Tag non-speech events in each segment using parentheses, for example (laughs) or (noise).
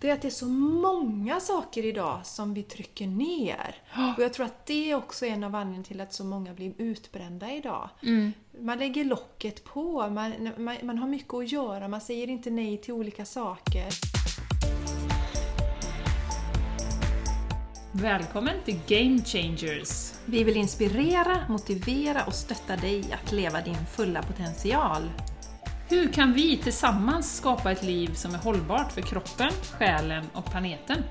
det är att det är så många saker idag som vi trycker ner. Och jag tror att det är också en av anledningarna till att så många blir utbrända idag. Mm. Man lägger locket på, man, man, man har mycket att göra, man säger inte nej till olika saker. Välkommen till Game Changers! Vi vill inspirera, motivera och stötta dig att leva din fulla potential. Hur kan vi tillsammans skapa ett liv som är hållbart för kroppen, själen och planeten?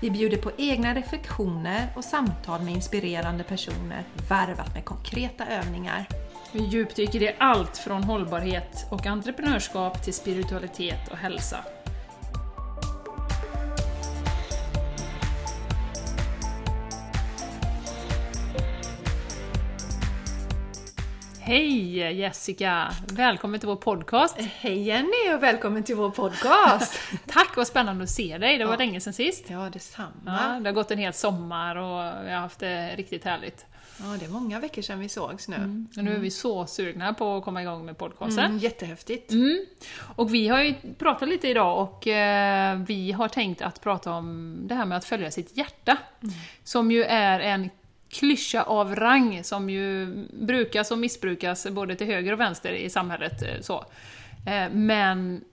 Vi bjuder på egna reflektioner och samtal med inspirerande personer varvat med konkreta övningar. Vi djupdyker i allt från hållbarhet och entreprenörskap till spiritualitet och hälsa. Hej Jessica! Välkommen till vår podcast! Hej Jenny och välkommen till vår podcast! (laughs) Tack, vad spännande att se dig! Det var Ja. länge sedan sist. ja, detsamma. Ja, det har gått en hel sommar och vi har haft det riktigt härligt. Ja, det är många veckor sedan vi sågs nu. Och nu är vi så sugna på att komma igång med podcasten. Mm, jättehäftigt. Mm. Och vi har ju pratat lite idag och eh, vi har tänkt att prata om det här med att följa sitt hjärta. Som ju är en klyscha av rang som ju brukas och missbrukas både till höger och vänster i samhället. eh, Så. Eh, men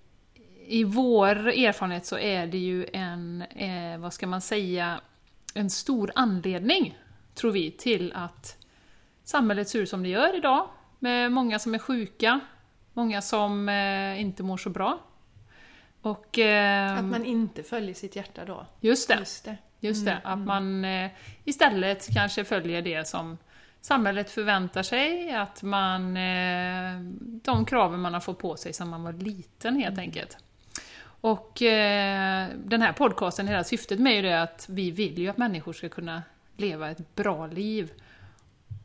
i vår erfarenhet så är det ju en, eh, vad ska man säga, en stor anledning, tror vi, till att samhället ser ut som det gör idag. Med många som är sjuka, många som inte mår så bra. Och... Att man inte följer sitt hjärta då. just det, Just det. Just det. Att man eh, istället kanske följer det som samhället förväntar sig, att man... Eh, de kraven man har fått på sig sedan man var liten helt enkelt. Och eh, den här podcasten, hela syftet med är ju det att vi vill ju att människor ska kunna leva ett bra liv.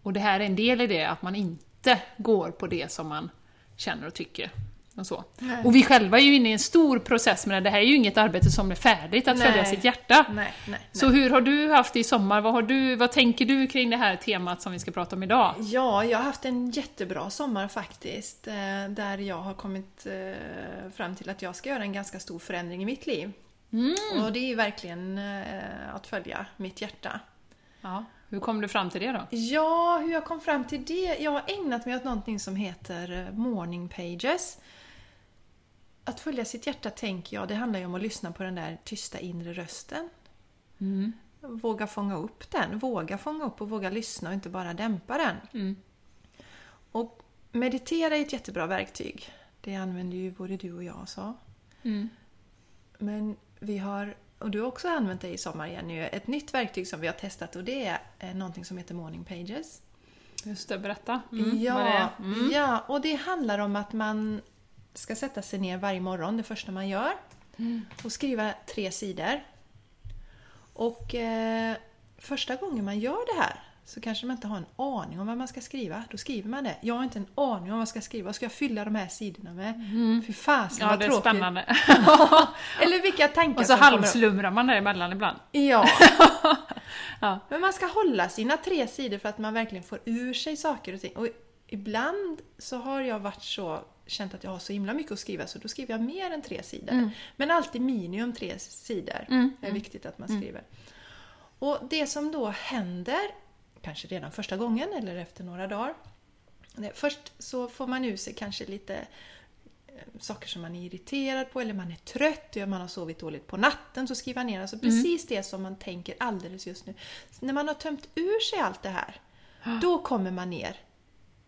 Och det här är en del i det, att man inte går på det som man känner och tycker. Och, så. Nej. och vi själva är ju inne i en stor process med det. Det här är ju inget arbete som är färdigt, att följa Nej. sitt hjärta. Nej, nej, Så hur har du haft det i sommar? Vad, har du, vad tänker du kring det här temat som vi ska prata om idag? Ja, jag har haft en jättebra sommar faktiskt. eh, Där jag har kommit eh, fram till att jag ska göra en ganska stor förändring i mitt liv. Och det är ju verkligen eh, att följa mitt hjärta. Ja, hur kom du fram till det då? Ja, hur jag kom fram till det? Jag har ägnat mig åt någonting som heter morning pages. Att följa sitt hjärta tänker jag, det handlar ju om att lyssna på den där tysta inre rösten. Mm. Våga fånga upp den, våga fånga upp och våga lyssna och inte bara dämpa den. Mm. Och meditera är ett jättebra verktyg. Det använder ju både du och jag så. Mm. Men vi har, och du har också använt det i sommar Jenny, ett nytt verktyg som vi har testat och det är eh, någonting som heter Morning Pages. Just det, berätta. Mm, vad det ja, är. Mm. ja, och det handlar om att man ska sätta sig ner varje morgon, det första man gör, Mm. och skriva tre sidor. Och eh, första gången man gör det här så kanske man inte har en aning om vad man ska skriva. Då skriver man det. Jag har inte en aning om vad jag ska skriva. Vad ska jag fylla de här sidorna med? Fy fasen Ja, vad det är tråkigt. spännande. (laughs) (laughs) Eller vilka tankar Och så halvslumrar man däremellan ibland. Ja. (laughs) Ja. Men man ska hålla sina tre sidor för att man verkligen får ur sig saker och ting. Och ibland så har jag varit så känt att jag har så himla mycket att skriva så då skriver jag mer än tre sidor. Men alltid minimum tre sidor. Mm, Det är viktigt att man skriver. Och det som då händer, kanske redan första gången eller efter några dagar. Först så får man ur sig kanske lite eh, saker som man är irriterad på eller man är trött, eller man har sovit dåligt på natten, så skriver man ner alltså precis det som man tänker alldeles just nu. Så när man har tömt ur sig allt det här, då kommer man ner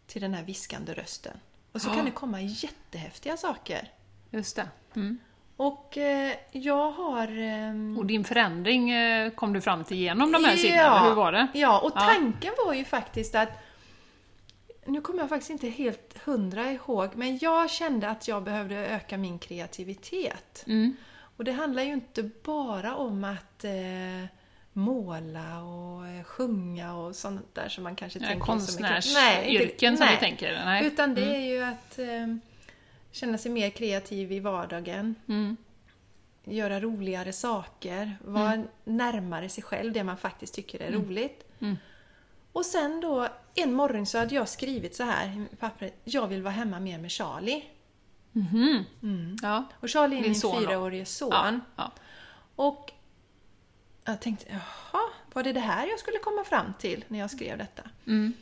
till den här viskande rösten. Och så kan det komma jättehäftiga saker. Just det. Mm. Och eh, jag har... ehm, Och din förändring eh, kom du fram till genom de här sidorna, Ja. eller hur var det? Ja, och Ja. tanken var ju faktiskt att nu kommer jag faktiskt inte helt hundra ihåg, men jag kände att jag behövde öka min kreativitet. Mm. Och det handlar ju inte bara om att eh, måla och eh, sjunga och sånt där som man kanske Ja, tänker Konstnärsyrken som vi tänker. Nej. Utan det är ju att eh, känna sig mer kreativ i vardagen. Mm. Göra roligare saker. Vara närmare sig själv, det man faktiskt tycker är roligt. Mm. Och sen då, en morgon så hade jag skrivit så här i pappret. Jag vill vara hemma mer med Charlie. Mhm. Ja. Och Charlie är min fyraårige son. Ja. Ja. Och jag tänkte, jaha, var det det här jag skulle komma fram till när jag skrev detta? Mm.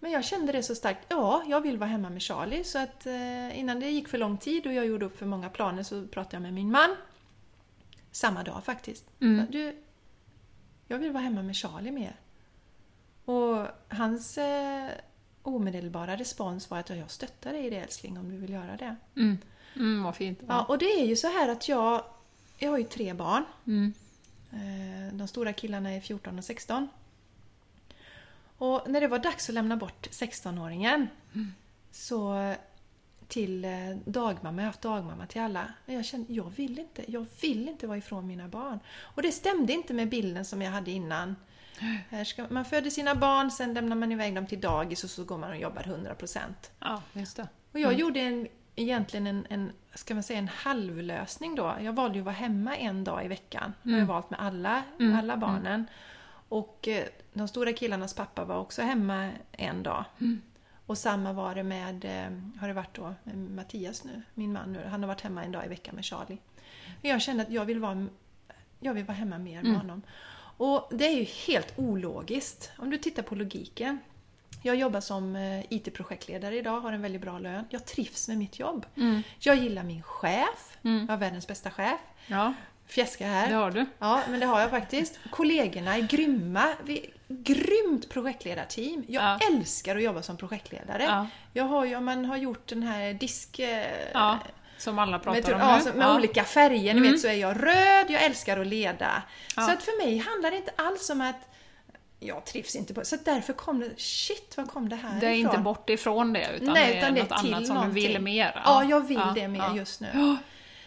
Men jag kände det så starkt, ja, jag vill vara hemma med Charlie. Så att eh, innan det gick för lång tid och jag gjorde upp för många planer så pratade jag med min man. Samma dag faktiskt. Mm. Du, jag vill vara hemma med Charlie mer. Och hans eh, omedelbara respons var att "Ja, jag stöttar dig i det älskling om du vill göra det. Mm. Mm, vad fint. Ja, och det är ju så här att jag, jag har ju tre barn. Mm. Eh, De stora killarna är 14 och 16. Och när det var dags att lämna bort 16-åringen så till eh, dagmamma, jag har haft dagmamma till alla. Men jag kände, jag vill inte, jag vill inte vara ifrån mina barn. Och det stämde inte med bilden som jag hade innan. Ska, man föder sina barn, sen lämnar man iväg dem till dagis och så går man och jobbar 100%. Ja, just det. Och jag gjorde en, egentligen en, en, ska man säga, en halvlösning då. Jag valde ju att vara hemma en dag i veckan. Det har jag valt med alla, Mm. alla barnen. Och eh, de stora killarnas pappa var också hemma en dag. Och samma var det med, eh, har det varit då, med Mattias nu, min man nu. Han har varit hemma en dag i veckan med Charlie. Men jag kände att jag vill vara, jag vill vara hemma mer med honom. Och det är ju helt ologiskt. Om du tittar på logiken. Jag jobbar som eh, IT-projektledare idag, har en väldigt bra lön. Jag trivs med mitt jobb. Mm. Jag gillar min chef. Jag har världens bästa chef. Ja, Fjäska här. det har du. Ja, men det har jag faktiskt. Kollegorna är grymma. Vi grymt projektledarteam. Jag Ja. älskar att jobba som projektledare. Ja. Jag har ju, om man har gjort den här disk... eh, Ja, som alla med, pratar typ- om ja, nu. med olika färger, ni Mm. vet så är jag röd, jag älskar att leda. Ja. Så att för mig handlar det inte alls om att jag trivs inte på... Så därför kom det... Shit, var kom det här Det är ifrån? inte bort ifrån det, utan Nej, det är utan det är något till annat som någonting. du vill mer. Ja, jag vill ja, det mer ja. just nu.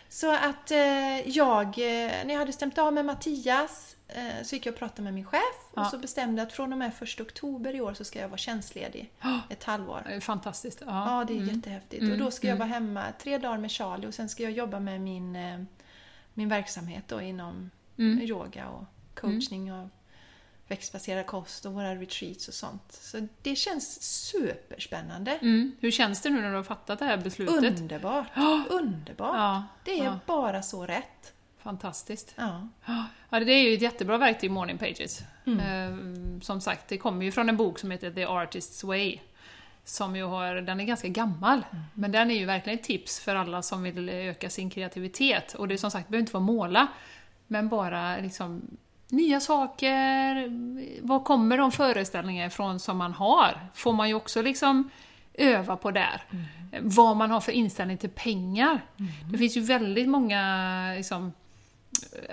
Så att eh, jag, eh, när jag hade stämt av med Mattias eh, så gick jag och pratade med min chef och så bestämde jag att från och med 1 oktober i år så ska jag vara tjänstledig ett halvår. Fantastiskt. Ja, det är mm. jättehäftigt. Mm, Och då ska jag mm. vara hemma tre dagar med Charlie och sen ska jag jobba med min, eh, min verksamhet då inom Mm. yoga och coachning och växtbaserad kost och våra retreats och sånt. Så det känns superspännande. Mm. Hur känns det nu när du har fattat det här beslutet? Underbart! (gasps) Underbart! Ja, Det är ja. bara så rätt. fantastiskt. Ja. (gasps) Ja, det är ju ett jättebra verktyg, Morning Pages. Mm. Eh, som sagt, det kommer ju från en bok som heter The Artist's Way. Som ju har, den är ganska gammal, Mm. men den är ju verkligen ett tips för alla som vill öka sin kreativitet. Och det är som sagt, det behöver inte vara måla, men bara liksom nya saker. Var kommer de föreställningar ifrån som man har? Får man ju också liksom öva på där. Vad man har för inställning till pengar. Det finns ju väldigt många liksom,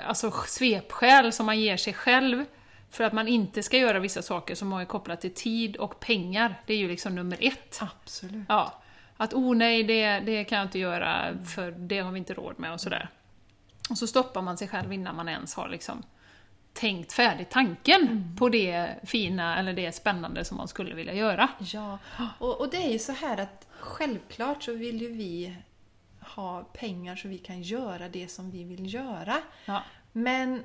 alltså svepskäl som man ger sig själv för att man inte ska göra vissa saker som är kopplat till tid och pengar. Det är ju liksom nummer ett. Absolut. Ja. Att oh nej, det, det kan jag inte göra för det har vi inte råd med och sådär. Och så stoppar man sig själv innan man ens har liksom tänkt färdigt tanken på det fina eller det spännande som man skulle vilja göra. Ja, och, och det är ju så här att självklart så vill ju vi ha pengar så vi kan göra det som vi vill göra. Ja. Men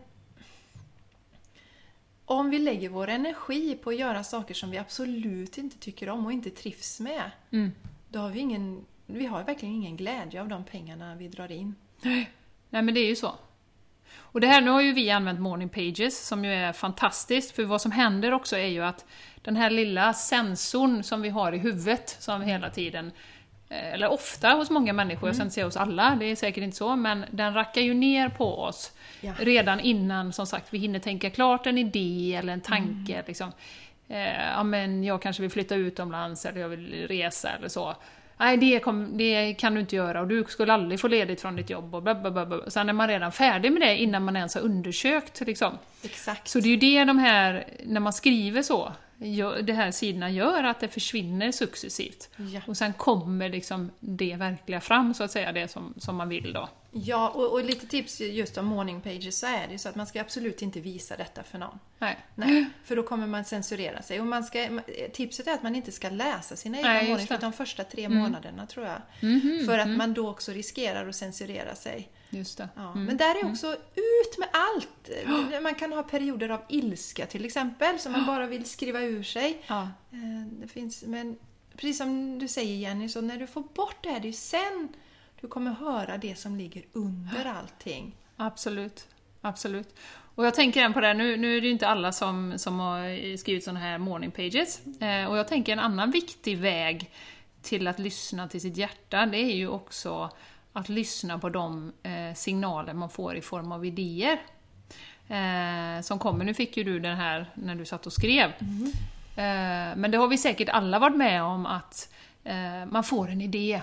om vi lägger vår energi på att göra saker som vi absolut inte tycker om och inte trivs med, Mm. då har vi ingen, vi har verkligen ingen glädje av de pengarna vi drar in. Nej men det är ju så. Och det här, nu har ju vi använt Morning Pages som ju är fantastiskt, för vad som händer också är ju att den här lilla sensorn som vi har i huvudet, som hela tiden, eh, eller ofta hos många människor, jag ska inte säga hos alla, det är säkert inte så, men den rackar ju ner på oss Ja. redan innan, som sagt, vi hinner tänka klart en idé eller en tanke. Liksom. Eh, ja, men jag kanske vill flytta utomlands eller jag vill resa eller så. Nej, det, kom, det kan du inte göra och du skulle aldrig få ledigt från ditt jobb och bla bla bla. bla. Sen är man redan färdig med det innan man ens har undersökt. Liksom. Exakt. Så det är ju det de här, när man skriver så, de här sidorna gör att det försvinner successivt. Ja. Och sen kommer liksom det verkliga fram, så att säga, det som, som man vill då. Ja, och, och lite tips just om morning pages så är det så att man ska absolut inte visa detta för någon. Nej. Nej, för då kommer man censurera sig. Och man ska, tipset är att man inte ska läsa sina egna det. de första tre månaderna tror jag. Mhm, För att man då också riskerar att censurera sig. Just det. Ja. Men där är också ut med allt! (gasps) Man kan ha perioder av ilska till exempel, som man (gasps) bara vill skriva ur sig. Ja. Eh, Det finns, men precis som du säger Jenny, så när du får bort det här, det är ju sen du kommer höra det som ligger under (gasps) allting. Absolut. absolut. Och jag tänker på det, nu, nu är det ju inte alla som, som har skrivit sådana här morning pages. Eh, och jag tänker en annan viktig väg till att lyssna till sitt hjärta, det är ju också att lyssna på de eh, signaler man får i form av idéer. Eh, som kommer, nu fick ju du den här när du satt och skrev. Mm. Eh, men det har vi säkert alla varit med om att man får en idé.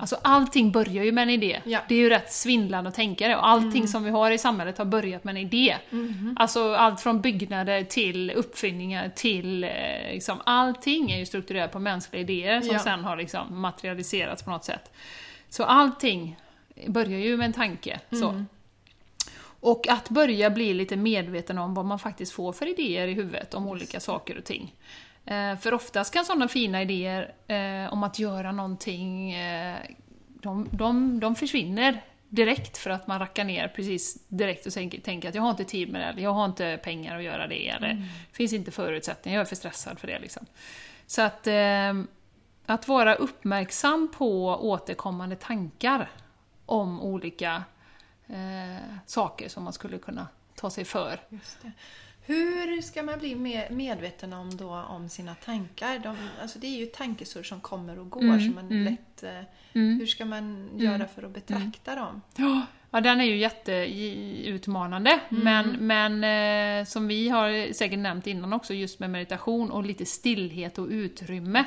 Alltså allting börjar ju med en idé. Ja. Det är ju rätt svindlande att tänka det. Och allting som vi har i samhället har börjat med en idé. Alltså allt från byggnader till uppfinningar till... Liksom, allting är ju strukturerat på mänskliga idéer som Ja. sen har liksom materialiserats på något sätt. Så allting börjar ju med en tanke. Så. Och att börja bli lite medveten om vad man faktiskt får för idéer i huvudet om olika saker och ting. Eh, för oftast kan sådana fina idéer eh, om att göra någonting, eh, de, de, de försvinner direkt för att man rackar ner precis direkt och tänker, att jag har inte tid med det, eller jag har inte pengar att göra det, eller det finns inte förutsättningar, jag är för stressad för det. Liksom. Så att, att vara uppmärksam på återkommande tankar om olika eh, saker som man skulle kunna ta sig för. Hur ska man bli mer medveten om, då, om sina tankar? De, alltså det är ju tankesur som kommer och går. Mm, som man mm. lätt, eh, Mm. Hur ska man göra för att betrakta dem? Ja, ja, den är ju jätteutmanande. Men, men eh, som vi har säkert nämnt innan också, just med meditation och lite stillhet och utrymme.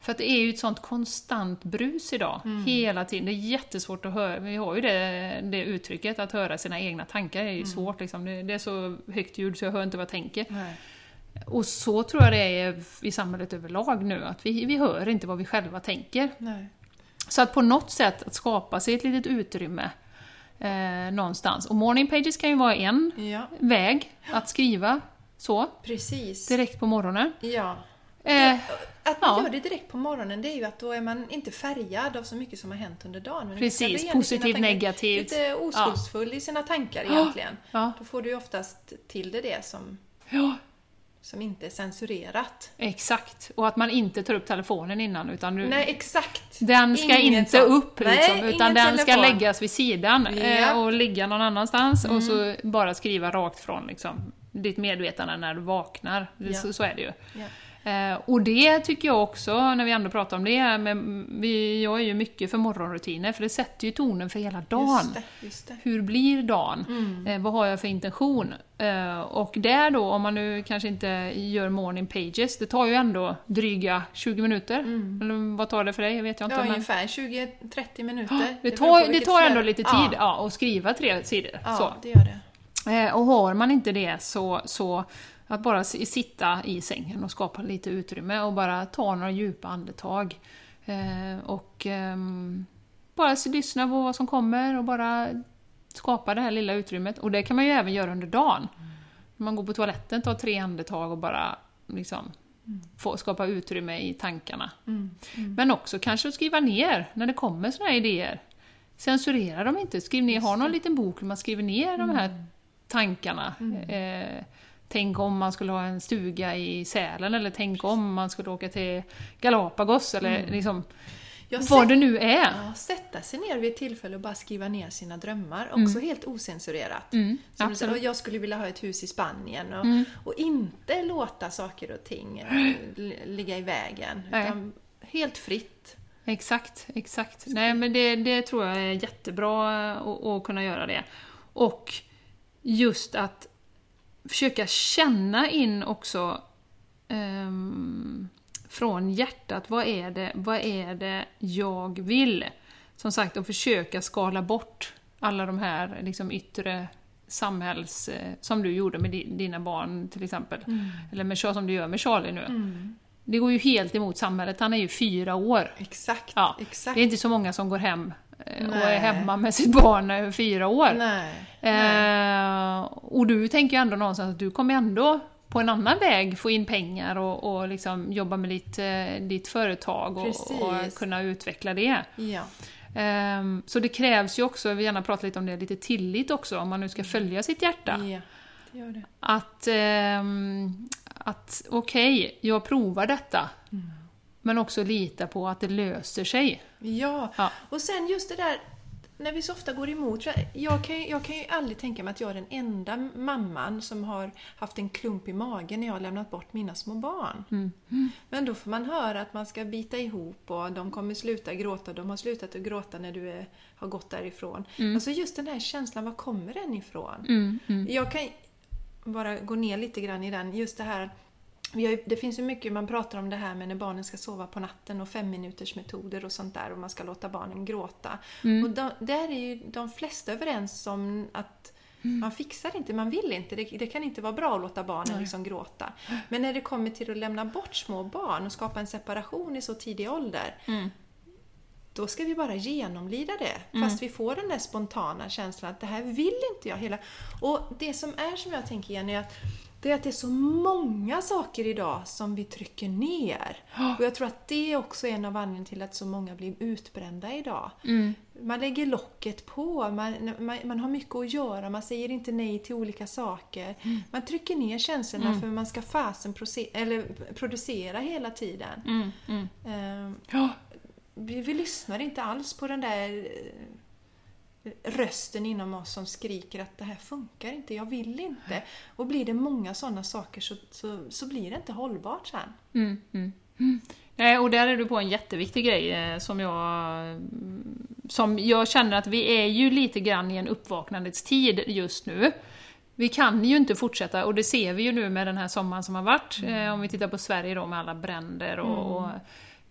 För att det är ju ett sånt konstant brus idag, hela tiden. Det är jättesvårt att höra, vi har ju det, det uttrycket, att höra sina egna tankar är ju svårt liksom. det, det är så högt ljud så jag hör inte vad jag tänker. Nej. Och så tror jag det är i samhället överlag nu, att vi, vi hör inte vad vi själva tänker. Nej. Så att på något sätt att skapa sig ett litet utrymme eh, någonstans. Och morning pages kan ju vara en Ja, väg att skriva så, precis. direkt på morgonen. Ja. Eh, Att man Ja. gör det direkt på morgonen, det är ju att då är man inte färgad av så mycket som har hänt under dagen. Men Precis, positivt, negativt. Lite oskuldsfull i sina tankar egentligen. ja, Då får du ju oftast till det, det som, ja, som inte är censurerat. exakt. Och att man inte tar upp telefonen innan, utan du, Nej, exakt. den ska Ingen inte sån. upp, liksom, Nej, utan den ska telefon. läggas vid sidan Ja. Mm. eh, och ligga någon annanstans och så bara skriva rakt från liksom, ditt medvetande när du vaknar. Ja. Så, så är det ju. Ja. Eh, och det tycker jag också, när vi ändå pratar om det, men vi, jag är ju mycket för morgonrutiner, för det sätter ju tonen för hela dagen. Just det, just det. Hur blir dagen? Mm. Eh, vad har jag för intention? Eh, och där då, om man nu kanske inte gör morning pages, det tar ju ändå dryga 20 minuter. Eller vad tar det för dig? Vet jag inte. Mm. Ja, men ungefär 20-30 minuter. det, beror tar, det tar ändå lite tid Ja, ja. att skriva tre sidor. ja Så. det gör det. Eh, och har man inte det så, så att bara sitta i sängen och skapa lite utrymme och bara ta några djupa andetag. Eh, och ehm, bara lyssna på vad som kommer och bara skapa det här lilla utrymmet. Och det kan man ju även göra under dagen. När man går på toaletten, ta tre andetag och bara liksom få, skapa utrymme i tankarna. Mm. Men också kanske skriva ner när det kommer såna här idéer. Censurera dem inte, skriv ner, ha någon liten bok där man skriver ner de här tankarna. Eh, tänk om man skulle ha en stuga i Sälen, eller tänk om man skulle åka till Galapagos, eller liksom Jag vad det nu är. Ja, sätta sig ner vid ett tillfälle och bara skriva ner sina drömmar. Också helt ocensurerat. Mm, säger, jag skulle vilja ha ett hus i Spanien och, Mm. och inte låta saker och ting eh, li- ligga i vägen. Nej. Utan helt fritt. Exakt, exakt. Nej men det, det tror jag är jättebra att, att kunna göra det. Och just att försöka känna in också ehm, från hjärtat, vad är, det, vad är det jag vill? Som sagt, att försöka skala bort alla de här liksom, yttre samhälls... eh, Som du gjorde med di- dina barn till exempel. Eller med, som du gör med Charlie nu. Mm. Det går ju helt emot samhället, han är ju fyra år. Exakt. Ja, exakt. Det är inte så många som går hem eh, och Nej. är hemma med sitt barn när fyra år. Nej. Nej. Eh, och du tänker ju ändå någonstans att du kommer ändå på en annan väg få in pengar och, och liksom jobba med ditt, eh, ditt företag och, och kunna utveckla det. Ja. Ehm, så det krävs ju också, jag vill gärna prata lite om det, lite tillit också om man nu ska följa sitt hjärta. ja, det gör det. Att, ehm, att okej, jag provar detta. Men också lita på att det löser sig. Ja. Ja. och sen just det där när vi så ofta går emot. Jag kan, ju, jag kan ju aldrig tänka mig att jag är den enda mamman som har haft en klump i magen när jag har lämnat bort mina små barn. Mm. Men då får man höra att man ska bita ihop och de kommer sluta gråta. De har slutat att gråta när du är, har gått därifrån. Alltså just den här känslan, var kommer den ifrån? Mm, mm. Jag kan bara gå ner lite grann i den. Just det här har det finns ju mycket, man pratar om det här med när barnen ska sova på natten och fem minuters metoder och sånt där och man ska låta barnen gråta. Mm. Och de, där är ju de flesta överens om att man fixar inte, man vill inte. Det, det kan inte vara bra att låta barnen Nej. liksom gråta. Men när det kommer till att lämna bort små barn och skapa en separation i så tidig ålder, Mm. då ska vi bara genomlida det. Fast vi får den där spontana känslan att det här vill inte jag. Hela. Och det som är som jag tänker Jenny, att det är att det är så många saker idag som vi trycker ner. Och jag tror att det är också en av anledningarna till att så många blir utbrända idag. Mm. Man lägger locket på, man, man, man har mycket att göra, man säger inte nej till olika saker. Man trycker ner känslorna för man ska fasen eller producera hela tiden. Mm. Mm. Ehm, Ja. vi, vi lyssnar inte alls på den där eh, rösten inom oss som skriker att det här funkar inte, jag vill inte. Och blir det många sådana saker så, så, så blir det inte hållbart sen. Mm, mm, mm. Nej, och där är du på en jätteviktig grej eh, som jag, mm, som jag känner att vi är ju lite grann i en uppvaknandets tid just nu. Vi kan ju inte fortsätta, och det ser vi ju nu med den här sommaren som har varit, eh, om vi tittar på Sverige då med alla bränder och, och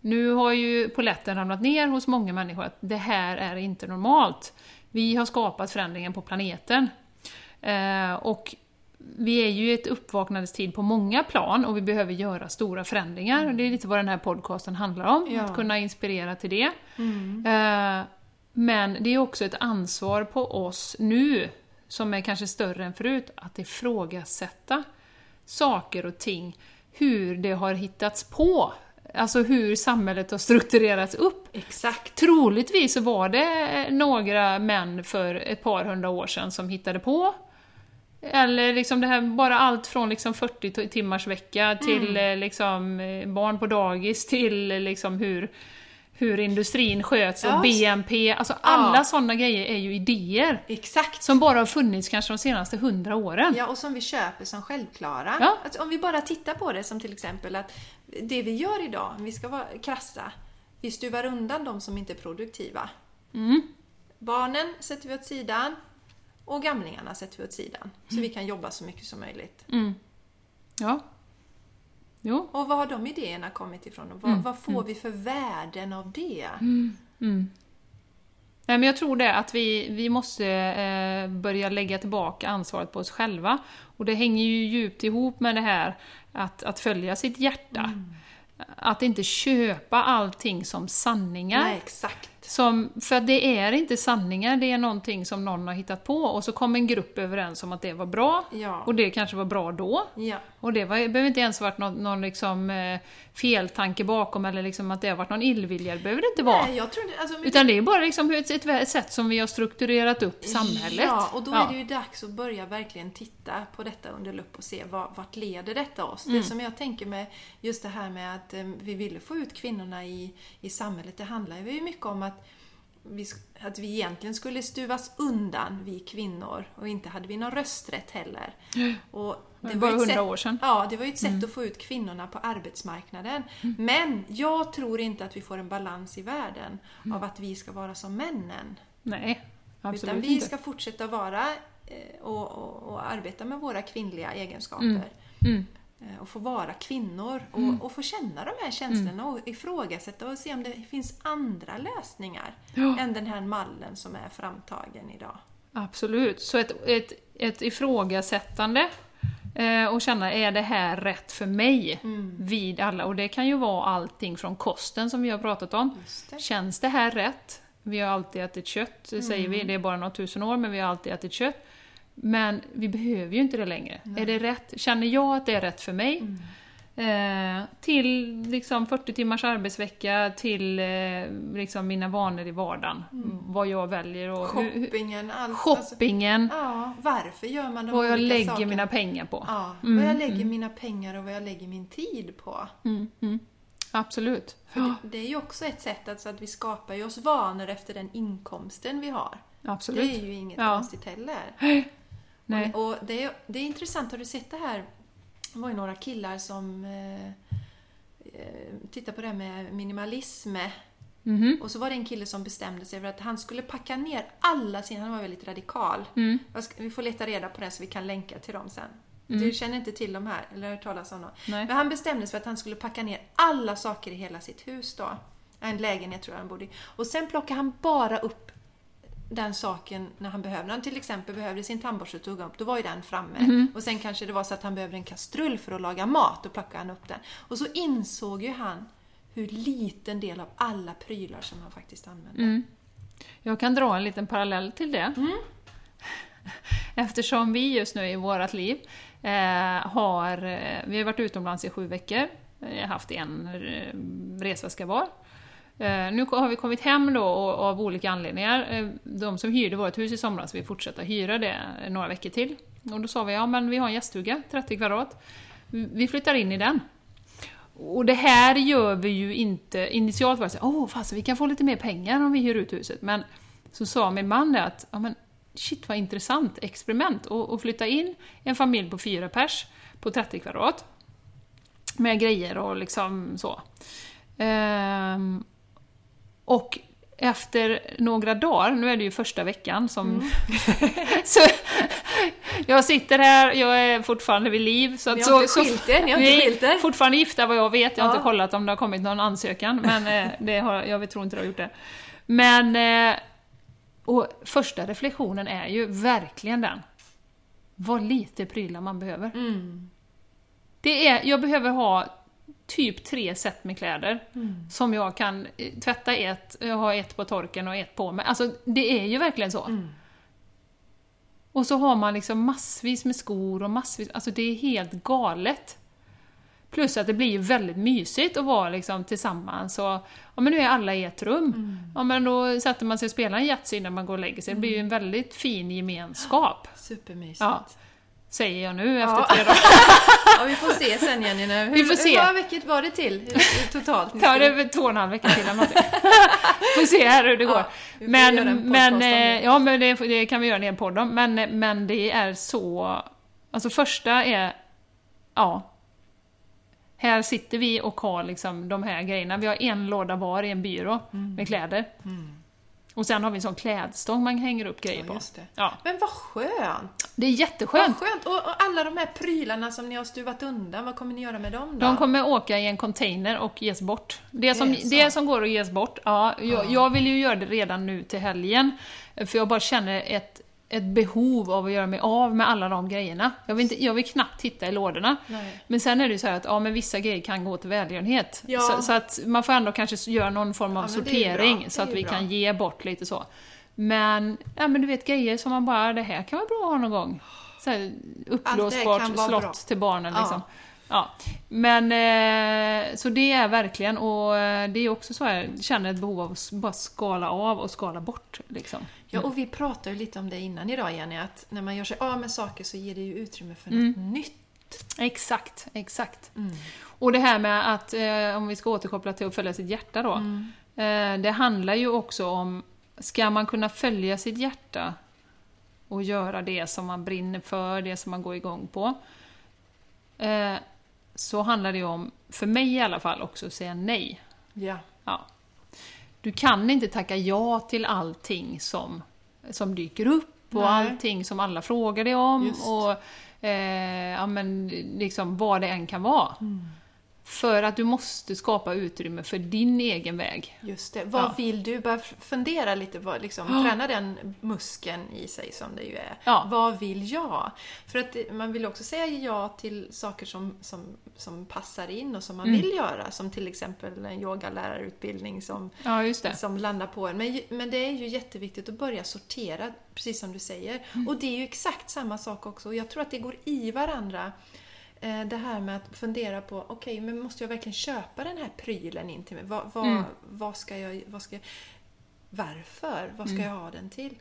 nu har ju poletten ramlat ner hos många människor att det här är inte normalt. Vi har skapat förändringen på planeten. Eh, och vi är ju i ett uppvaknandets tid på många plan och vi behöver göra stora förändringar. Det är lite vad den här podcasten handlar om, Ja. att kunna inspirera till det. Eh, Men det är också ett ansvar på oss nu, som är kanske större än förut, att ifrågasätta saker och ting, hur det har hittats på. Alltså hur samhället har strukturerats upp. Exakt. Troligtvis så var det några män för ett par hundra år sedan som hittade på. Eller liksom det här, bara allt från liksom 40 t- timmars vecka till eh, liksom eh, barn på dagis till eh, liksom hur, hur industrin sköts och Ja. BNP. Alltså alla sådana grejer är ju idéer Exakt. som bara har funnits kanske de senaste hundra åren. Ja, och som vi köper som självklara. Ja. Alltså, om vi bara tittar på det som till exempel att det vi gör idag, om vi ska vara krassa, vi stuvar undan de som inte är produktiva. Mm. Barnen sätter vi åt sidan och gamlingarna sätter vi åt sidan. Så vi kan jobba så mycket som möjligt. Mm. Ja. Jo. Och var har de idéerna kommit ifrån? Och vad, Mm, vad får vi för värden av det? Mm. Nej, men jag tror det att vi, vi måste eh, börja lägga tillbaka ansvaret på oss själva. Och det hänger ju djupt ihop med det här att, att följa sitt hjärta. Att inte köpa allting som sanningar. Nej, exakt. Som, för det är inte sanningar, det är någonting som någon har hittat på och så kom en grupp överens om att det var bra. Ja. Och det kanske var bra då. Ja. Och det var, behöver inte ens varit någon, någon liksom, eh, feltanke bakom eller liksom att det har varit någon illvilja, det behöver det inte vara. Nej, jag tror inte, alltså, Utan det är bara liksom ett, ett, ett sätt som vi har strukturerat upp samhället. Ja, och då Ja. är det ju dags att börja verkligen titta på detta under lupp och se vad, vart leder detta oss. Mm. Det som jag tänker med just det här med att eh, vi ville få ut kvinnorna i, i samhället, det handlar ju mycket om att vi, att vi egentligen skulle stuvas undan, vi kvinnor, och inte hade vi någon rösträtt heller. (gasps) Och Det var hundra år sedan. Ja, det var ju ett sätt att få ut kvinnorna på arbetsmarknaden. Men jag tror inte att vi får en balans i världen av att vi ska vara som männen. Nej, absolut Utan vi inte. ska fortsätta vara eh, och, och, och arbeta med våra kvinnliga egenskaper. Mm. Mm. Eh, Och få vara kvinnor och, och få känna de här känslorna och ifrågasätta och se om det finns andra lösningar Ja. än den här mallen som är framtagen idag. Absolut. Så ett, ett, ett ifrågasättande eh, och känna, är det här rätt för mig? Mm. Vid alla. Och det kan ju vara allting från kosten som vi har pratat om. Det. Känns det här rätt? Vi har alltid ätit kött, det säger Mm. vi. Det är bara några tusen år, men vi har alltid ätit kött. Men vi behöver ju inte det längre. Är det rätt? Känner jag att det är rätt för mig? Mm. Eh, till liksom 40 timmars arbetsvecka, till eh, liksom mina vanor i vardagen. Vad jag väljer och Shoppingen, allt. Alltså, shoppingen. ja, varför gör man de vad jag lägger sakerna? mina pengar på. Ja, Mm, vad jag lägger mina pengar och vad jag lägger min tid på. Mm, mm. Absolut. Det, det är ju också ett sätt alltså att vi skapar ju oss vanor efter den inkomsten vi har. Absolut. Det är ju inget Ja. konstigt heller. (gasps) Nej. Och, och det, är, det är intressant, har du sett det här? Det var ju några killar som eh, eh, tittade på det här med minimalism. Mhm. Och så var det en kille som bestämde sig för att han skulle packa ner alla sina, han var väldigt radikal. Mm. Vi får leta reda på det så vi kan länka till dem sen. Du känner inte till dem här, eller har hört talas om dem? Nej. Men han bestämde sig för att han skulle packa ner alla saker i hela sitt hus då. En lägenhet tror jag han bodde i. Och sen plockade han bara upp den saken när han behövde. Han till exempel behövde sin tandborste och tog upp, då var ju den framme. Och sen kanske det var så att han behövde en kastrull för att laga mat, då plockade han upp den. Och så insåg ju han hur liten del av alla prylar som han faktiskt använde. Mm. Jag kan dra en liten parallell till det. (laughs) Eftersom vi just nu i vårt liv eh, har, eh, vi har varit utomlands i sju veckor, haft en eh, resväska var. Eh, nu har vi kommit hem då och, av olika anledningar. Eh, de som hyrde vårt hus i somras vill fortsätta hyra det några veckor till. Och då sa vi, ja men vi har en gäststuga, 30 kvadrat. Vi flyttar in i den. Och det här gör vi ju inte... Initialt var det såhär, åh fast vi kan få lite mer pengar om vi hyr ut huset. Men så sa min man det att, ja men shit vad intressant experiment och, och flytta in en familj på fyra pers på 30 kvadrat. Med grejer och liksom så. Ehm, och efter några dagar, nu är det ju första veckan som... (laughs) så, jag sitter här, jag är fortfarande vid liv. Så, att så, inte skilt er, ni har inte skilt er. fortfarande gifta vad jag vet, jag har Ja. inte kollat om det har kommit någon ansökan, men eh, det har, jag tror inte det har gjort det. Men... Eh, och första reflektionen är ju verkligen den. Vad lite prylar man behöver. Mm. Det är, jag behöver ha typ tre set med kläder Mm. som jag kan eh, tvätta ett, jag har ett på torken och ett på mig. Alltså det är ju verkligen så. Mm. Och så har man liksom massvis med skor och massvis, alltså det är helt galet. Plus att det blir ju väldigt mysigt att vara liksom tillsammans och ja men nu är alla i ett rum. Mm. Ja men då sätter man sig och spelar en Yatzy innan man går och lägger sig. Det blir ju en väldigt fin gemenskap. Supermysigt. Ja. Säger jag nu Ja. efter tre dagar. (laughs) Ja, vi får se sen Jenny. Nu. Hur, Vi får se. Hur många veckor var det till eh, totalt? Ja, det är väl två och en halv vecka till eller (laughs) någonting. Får se här hur det går. Ja, men, en men, eh, ja, men det, det kan vi göra en hel podd om. Men, men det är så... Alltså första är... Ja. Här sitter vi och har liksom de här grejerna. Vi har en låda var i en byrå Mm. med kläder. Och sen har vi en sån klädstång man hänger upp grejer Ja, på. Ja, Men vad skönt! det är Vad jätteskönt. skönt! Och, och alla de här prylarna som ni har stuvat undan, vad kommer ni göra med dem då? De kommer åka i en container och ges bort. Det som, Det som går att ges bort, ja, jag, jag vill ju göra det redan nu till helgen. För jag bara känner ett, ett behov av att göra mig av med alla de grejerna. Jag vill, inte, jag vill knappt titta i lådorna. Nej. Men sen är det ju så att ja, men vissa grejer kan gå till välgörenhet. Ja. Så, så att man får ändå kanske göra någon form av Ja, sortering så att vi bra. kan ge bort lite så. Men, ja men du vet grejer som man bara, det här kan vara bra att ha någon gång. Så här, uppblåsbart slott till barnen liksom. Ja. Men, eh, så det är verkligen, och eh, det är också så jag känner ett behov av att bara skala av och skala bort. Liksom. Ja, och vi pratade ju lite om det innan idag Jenny, att när man gör sig av med saker så ger det ju utrymme för Mm. något nytt. Exakt, exakt. Mm. Och det här med att, eh, om vi ska återkoppla till att följa sitt hjärta då. Mm. Eh, det handlar ju också om, ska man kunna följa sitt hjärta och göra det som man brinner för, det som man går igång på. Så handlar det om, för mig i alla fall, också att säga nej. Ja. Ja. Du kan inte tacka ja till allting som, som dyker upp och Nej. allting som alla frågar dig om Just. och eh, ja, men, liksom vad det än kan vara. Mm. För att du måste skapa utrymme för din egen väg. Just det. Vad Ja. vill du? Bara f- fundera lite, vad, liksom, Ja. träna den muskeln i sig som det ju är. Ja. Vad vill jag? För att det- man vill också säga ja till saker som, som, som passar in och som man Mm. vill göra. Som till exempel en yogalärarutbildning som, Ja, som landar på en. Men, men det är ju jätteviktigt att börja sortera, precis som du säger. Mm. Och det är ju exakt samma sak också. Och jag tror att det går i varandra. Eh, Det här med att fundera på, okej, men måste jag verkligen köpa den här prylen in till mig? Vad, vad, Mm. vad ska jag... Vad ska, varför? Vad ska Mm. jag ha den till?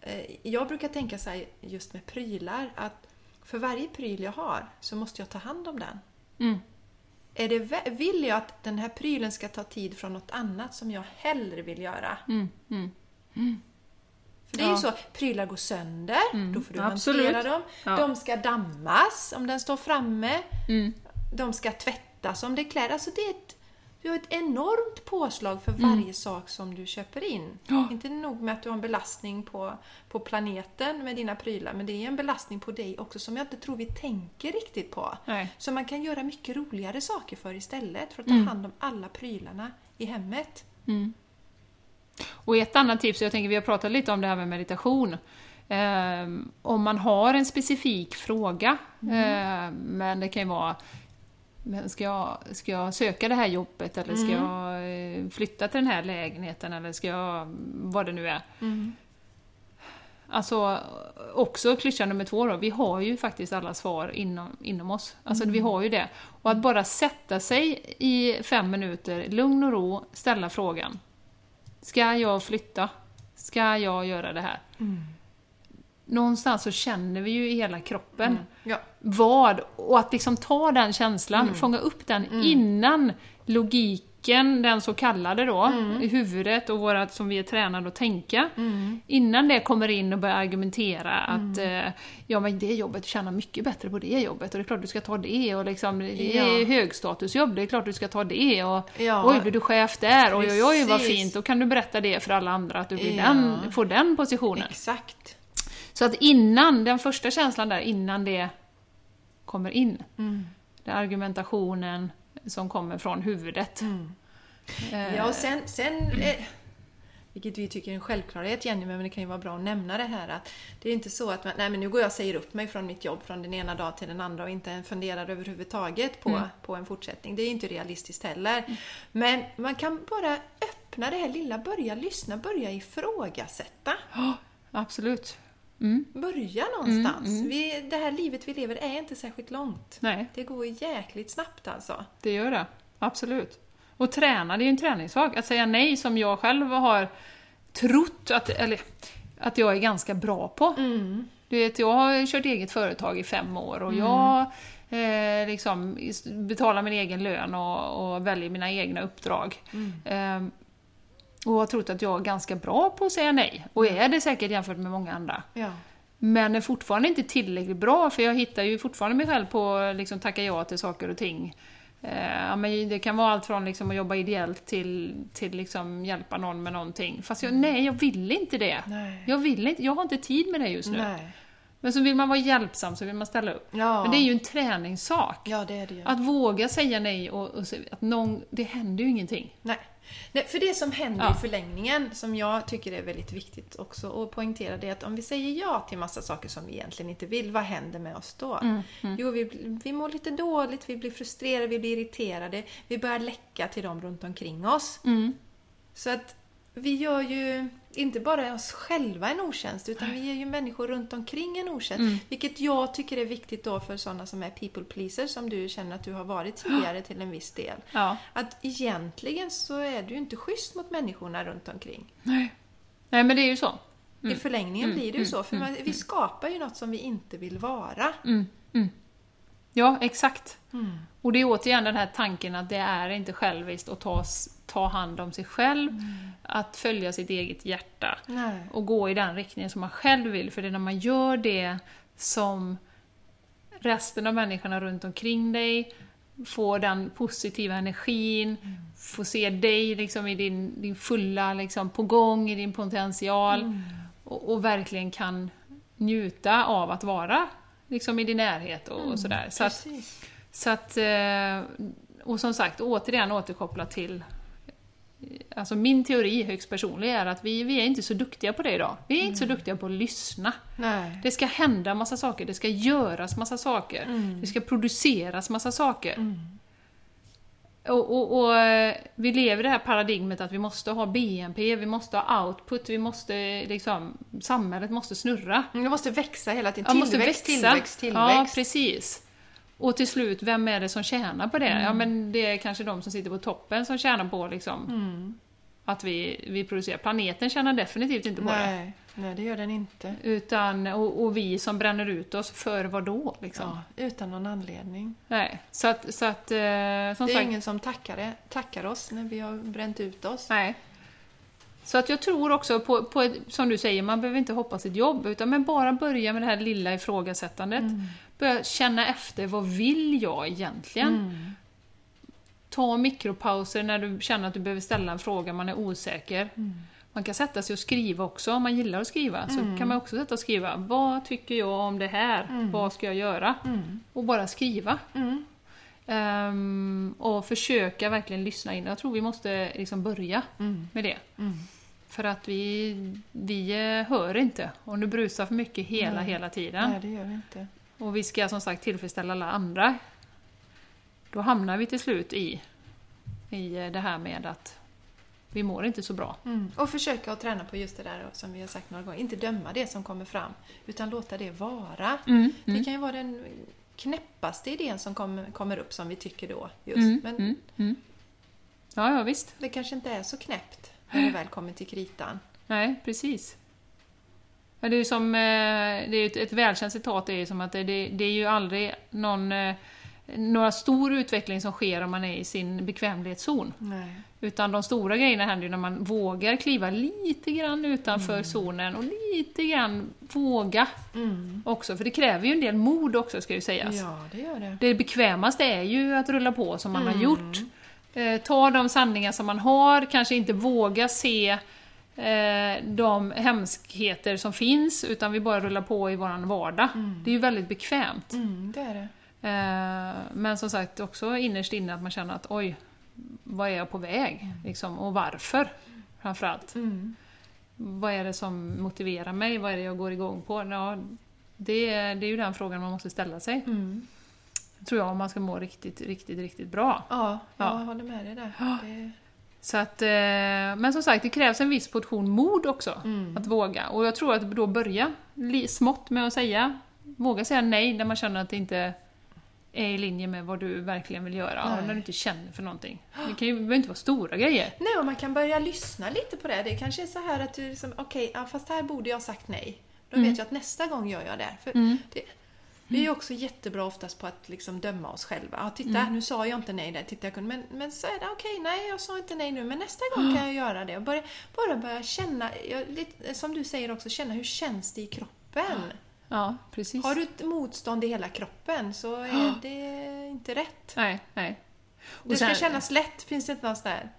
Eh, Jag brukar tänka så här just med prylar, att för varje pryl jag har så måste jag ta hand om den. Mm. är det, vill jag att den här prylen ska ta tid från något annat som jag hellre vill göra? Mm, mm. För det är ju så, prylar går sönder, då får du absolut. hantera dem. De ska dammas om den står framme. Mm. De ska tvättas om det är kläder. Alltså det är ett, du har ett enormt påslag för Mm. varje sak som du köper in. Ja. Inte nog med att du har en belastning på, på planeten med dina prylar, men det är en belastning på dig också som jag inte tror vi tänker riktigt på. Nej. Så man kan göra mycket roligare saker för istället, för att ta Mm. hand om alla prylarna i hemmet. Och ett annat tips, jag tänker vi har pratat lite om det här med meditation. Ehm, om man har en specifik fråga, ehm, men det kan ju vara men ska, jag, ska jag söka det här jobbet eller ska jag eh, flytta till den här lägenheten eller ska jag, vad det nu är. Alltså, också klyscha nummer två då, vi har ju faktiskt alla svar inom, inom oss. Alltså vi har ju det. Och att bara sätta sig i fem minuter, lugn och ro, ställa frågan. Ska jag flytta? Ska jag göra det här? Någonstans så känner vi ju i hela kroppen Ja. vad, och att liksom ta den känslan, fånga upp den innan logiken, den så kallade då, i huvudet och vårat som vi är tränade att tänka. Innan det kommer in och börjar argumentera att eh, ja men det jobbet tjänar mycket bättre på det jobbet och det är klart du ska ta det och liksom det är Ja. högstatusjobb, det är klart du ska ta det och Ja. oj blir du chef där, oj oj oj vad fint, då kan du berätta det för alla andra att du blir Ja. den, får den positionen. Exakt. Så att innan, den första känslan där, innan det kommer in, den argumentationen som kommer från huvudet. Eh, Ja, och sen, sen eh, vilket vi tycker är en självklarhet Jenny, men det kan ju vara bra att nämna det här att det är inte så att man, nej men nu går jag och säger upp mig från mitt jobb från den ena dagen till den andra och inte funderar överhuvudtaget på, på en fortsättning. Det är inte realistiskt heller. Men man kan bara öppna det här lilla, börja lyssna, börja ifrågasätta. ja, absolut. Mm, Börja någonstans. Vi, det här livet vi lever är inte särskilt långt. nej, Det går jäkligt snabbt alltså. det gör det. Absolut. Och träna, det är ju en träningssak. Att säga nej som jag själv har trott att, eller, att jag är ganska bra på. Du vet, jag har kört eget företag i fem år och jag eh, liksom betalar min egen lön och, och väljer mina egna uppdrag. Eh, och har trott att jag är ganska bra på att säga nej. Och är det säkert jämfört med många andra. Ja. Men är fortfarande inte tillräckligt bra, för jag hittar ju fortfarande mig själv på att liksom, tacka ja till saker och ting. Eh, men det kan vara allt från liksom, att jobba ideellt till, till liksom, hjälpa någon med någonting. Fast jag, nej, jag vill inte det. Nej. Jag vill inte, jag har inte tid med det just nu. Nej. Men så vill man vara hjälpsam, så vill man ställa upp. Ja. Men det är ju en träningssak. Ja, det är det ju. Att våga säga nej och, och att någon, det händer ju ingenting. Nej. Nej, för det som händer Ja. i förlängningen, som jag tycker är väldigt viktigt också att poängtera, det är att om vi säger ja till massa saker som vi egentligen inte vill, vad händer med oss då? Mm, Jo, vi, vi mår lite dåligt, vi blir frustrerade, vi blir irriterade, vi börjar läcka till dem runt omkring oss. Mm. Så att vi gör ju inte bara oss själva en otjänst, utan vi ger ju människor runt omkring en otjänst. Mm. Vilket jag tycker är viktigt då för sådana som är people pleasers, som du känner att du har varit (gasps) tidigare till en viss del. Ja. Att egentligen så är du ju inte schysst mot människorna runt omkring. Nej. nej, men det är ju så. I förlängningen blir det ju mm, så, för man, vi skapar ju något som vi inte vill vara. Mm, mm. Ja, exakt. Mm. Och det är återigen den här tanken att det är inte själviskt att ta, ta hand om sig själv, att följa sitt eget hjärta Nej. och gå i den riktningen som man själv vill. För det är när man gör det som resten av människorna runt omkring dig får den positiva energin, får se dig liksom i din, din fulla, liksom, på gång i din potential och, och verkligen kan njuta av att vara liksom, i din närhet och, och sådär. Så att. Så att, eh, och som sagt, återigen återkoppla till Alltså min teori, högst personlig, är att vi, vi är inte så duktiga på det idag. Vi är inte så duktiga på att lyssna. Nej. Det ska hända massa saker, det ska göras massa saker, det ska produceras massa saker. Och, och, och eh, vi lever i det här paradigmet att vi måste ha BNP, vi måste ha output, vi måste liksom, samhället måste snurra. Det måste växa hela tiden. Ja, måste Tillväxt, växa. tillväxt, Ja, tillväxt. precis. Och till slut, vem är det som tjänar på det? Mm. Ja, men det är kanske de som sitter på toppen som tjänar på liksom, Mm. att vi, vi producerar. Planeten tjänar definitivt inte på det. Nej, nej, det gör den inte. Utan, och, och vi som bränner ut oss, för vad då? Liksom. Ja, utan någon anledning. Nej, så att, så att eh, Det är sagt, ingen som tackar, tackar oss när vi har bränt ut oss. Nej. Så att jag tror också på, på ett, som du säger, man behöver inte hoppa sitt jobb, utan men bara börja med det här lilla ifrågasättandet. Börja känna efter, vad vill jag egentligen? Mm. Ta mikropauser när du känner att du behöver ställa en fråga, man är osäker. Man kan sätta sig och skriva också, om man gillar att skriva. Så kan man också sätta och skriva, vad tycker jag om det här? Vad ska jag göra? Och bara skriva. Ehm, och försöka verkligen lyssna in. Jag tror vi måste liksom börja Mm. med det. Mm. För att vi, vi eh, hör inte om det brusar för mycket hela, Nej. hela tiden. Nej, det gör vi inte. Och vi ska som sagt tillfredsställa alla andra. Då hamnar vi till slut i, i eh, det här med att vi mår inte så bra. Mm. Och försöka att träna på just det där som vi har sagt några gånger. Inte döma det som kommer fram, utan låta det vara. Mm, Det mm, kan ju vara den knäppaste idén som kommer, kommer upp som vi tycker då. Just. mm, Men mm, mm. Ja, ja visst. det kanske inte är så knäppt när det väl kommer till kritan. Nej, precis. Ja, det är ju som, eh, det är ett, ett välkänt citat är ju som att det, det, det är ju aldrig någon, eh, några stor utveckling som sker om man är i sin bekvämlighetszon. Nej. Utan de stora grejerna händer ju när man vågar kliva lite grann utanför zonen och lite grann våga Mm. också. För det kräver ju en del mod också ska ju sägas. Ja, det gör det. Det bekvämaste är ju att rulla på som man har Mm. gjort. Eh, ta de sanningar som man har, kanske inte våga se eh, de hemskheter som finns, utan vi bara rullar på i våran vardag. Det är ju väldigt bekvämt. Mm, det är det. Eh, men som sagt också innerst inne att man känner att oj, vad är jag på väg? Liksom, och varför? Framförallt. Mm. Vad är det som motiverar mig? Vad är det jag går igång på? Ja, det, är, det är ju den frågan man måste ställa sig. Mm. Tror jag om man ska må riktigt, riktigt, riktigt bra. Ja, jag Ja. håller med dig där. Det... Så att, eh, men som sagt, det krävs en viss portion mod också. Mm. Att våga. Och jag tror att då börja smått med att säga, våga säga nej när man känner att det inte är i linje med vad du verkligen vill göra. Nej. Och när du inte känner för någonting. Det kan ju behöver inte vara stora grejer. Nej, och man kan börja lyssna lite på det. Det kanske är så här att du liksom, okej, ja, fast här borde jag ha sagt nej. Då Mm. vet jag att nästa gång gör jag det. För det vi är ju också jättebra oftast på att liksom döma oss själva. Ja, titta, Mm. nu sa jag inte nej där. Titta, jag kunde, men, men så är det, okej, nej, jag sa inte nej nu, men nästa gång kan jag göra det. Och börja, bara börja känna, jag, lite, som du säger också, känna hur känns det i kroppen? Ja, precis. Har du ett motstånd i hela kroppen så är (gasps) det inte rätt. Nej, nej. Det ska sen- kännas lätt, finns det inte någonstans där?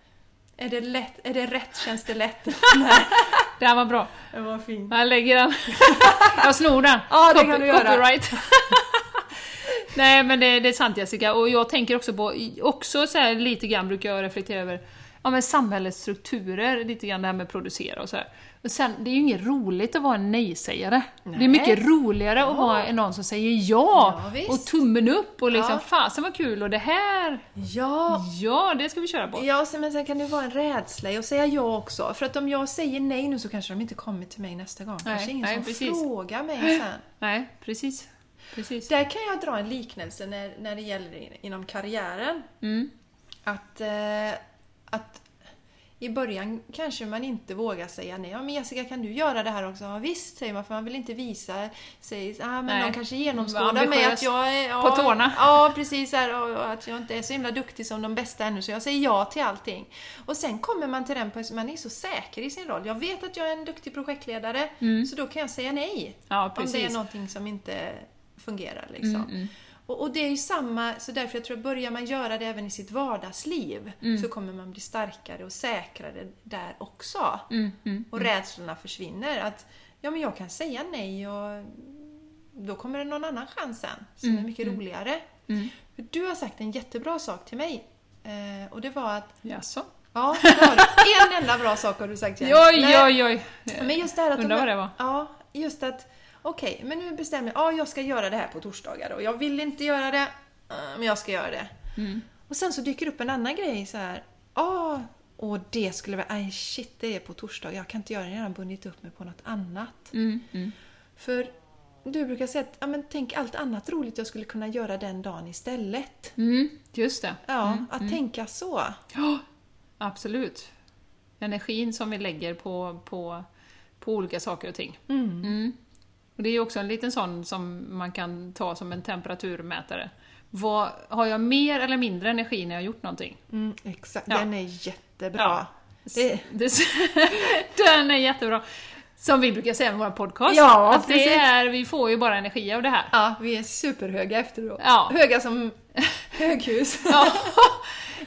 Är det, lätt, är det rätt, känns det lätt? (laughs) Det här var bra. Det var fint. Jag lägger den. (laughs) Jag snor den. Ja, det Copy- kan du göra. Copyright. (laughs) Nej men det, det är sant Jessica, och jag tänker också på, också så här, lite grann brukar jag reflektera över ja, men samhällets strukturer, lite grann det här med att producera och så här. Och sen, det är ju inget roligt att vara en nej-sägare. Det Nej. är mycket roligare att vara någon som säger ja, Ja, och tummen upp och liksom Ja. fasen vad kul och det här, Ja, ja det ska vi köra på. Ja, men sen kan det vara en rädsla i att säga ja också. För att om jag säger nej nu så kanske de inte kommer till mig nästa gång. Nej, kanske ingen nej, som precis. frågar mig sen. Nej, precis. Precis. Där kan jag dra en liknelse när, när det gäller in- inom karriären. Mm. Att, eh, att i början kanske man inte vågar säga nej. Ja, men Jessica, kan du göra det här också? Ja, visst, säger man, för man vill inte visa sig. Ah, men Nej. de kanske genomskådar mig att jag är... Ja, På tårna. Ja, precis. Här, och, att jag inte är så himla duktig som de bästa ännu, så jag säger ja till allting. Och sen kommer man till den man är så säker i sin roll. Jag vet att jag är en duktig projektledare, så då kan jag säga nej. Ja, Om det är precis. någonting som inte fungerar. Liksom. Mm, mm. Och, och det är ju samma, så därför jag tror att börjar man göra det även i sitt vardagsliv Mm. så kommer man bli starkare och säkrare där också. Mm. Och rädslorna försvinner. Att ja, men jag kan säga nej och då kommer det någon annan chans sen som är mycket roligare. Du har sagt en jättebra sak till mig. Eh, och det var att, Jaså? ja, det har du. en enda bra sak har du sagt Jens. (laughs) Oj, oj, oj. Men just det här att Undrar vad det var. Ja, just att okej, men nu bestämmer jag, ja jag ska göra det här på torsdagar och jag vill inte göra det, eh, men jag ska göra det. Mm. Och sen så dyker upp en annan grej så här. Ja, och det skulle vara, aj shit det är på torsdag, jag kan inte göra det, jag har bundit upp mig på något annat. Mm, mm. För du brukar säga att, ja men tänk allt annat roligt jag skulle kunna göra den dagen istället. Mm, just det. Ja, Mm, att mm. tänka så. Ja, absolut. energin som vi lägger på, på, på olika saker och ting. Och det är ju också en liten sån som man kan ta som en temperaturmätare. Vad, har jag mer eller mindre energi när jag har gjort någonting? Mm, exakt, Ja. den är jättebra. Ja. Det- (laughs) den är jättebra. Som vi brukar säga med våra podcast, Ja, att det är, vi får ju bara energi av det här. Ja, vi är superhöga efteråt. Ja. Höga som (laughs) höghus. Ja. (laughs)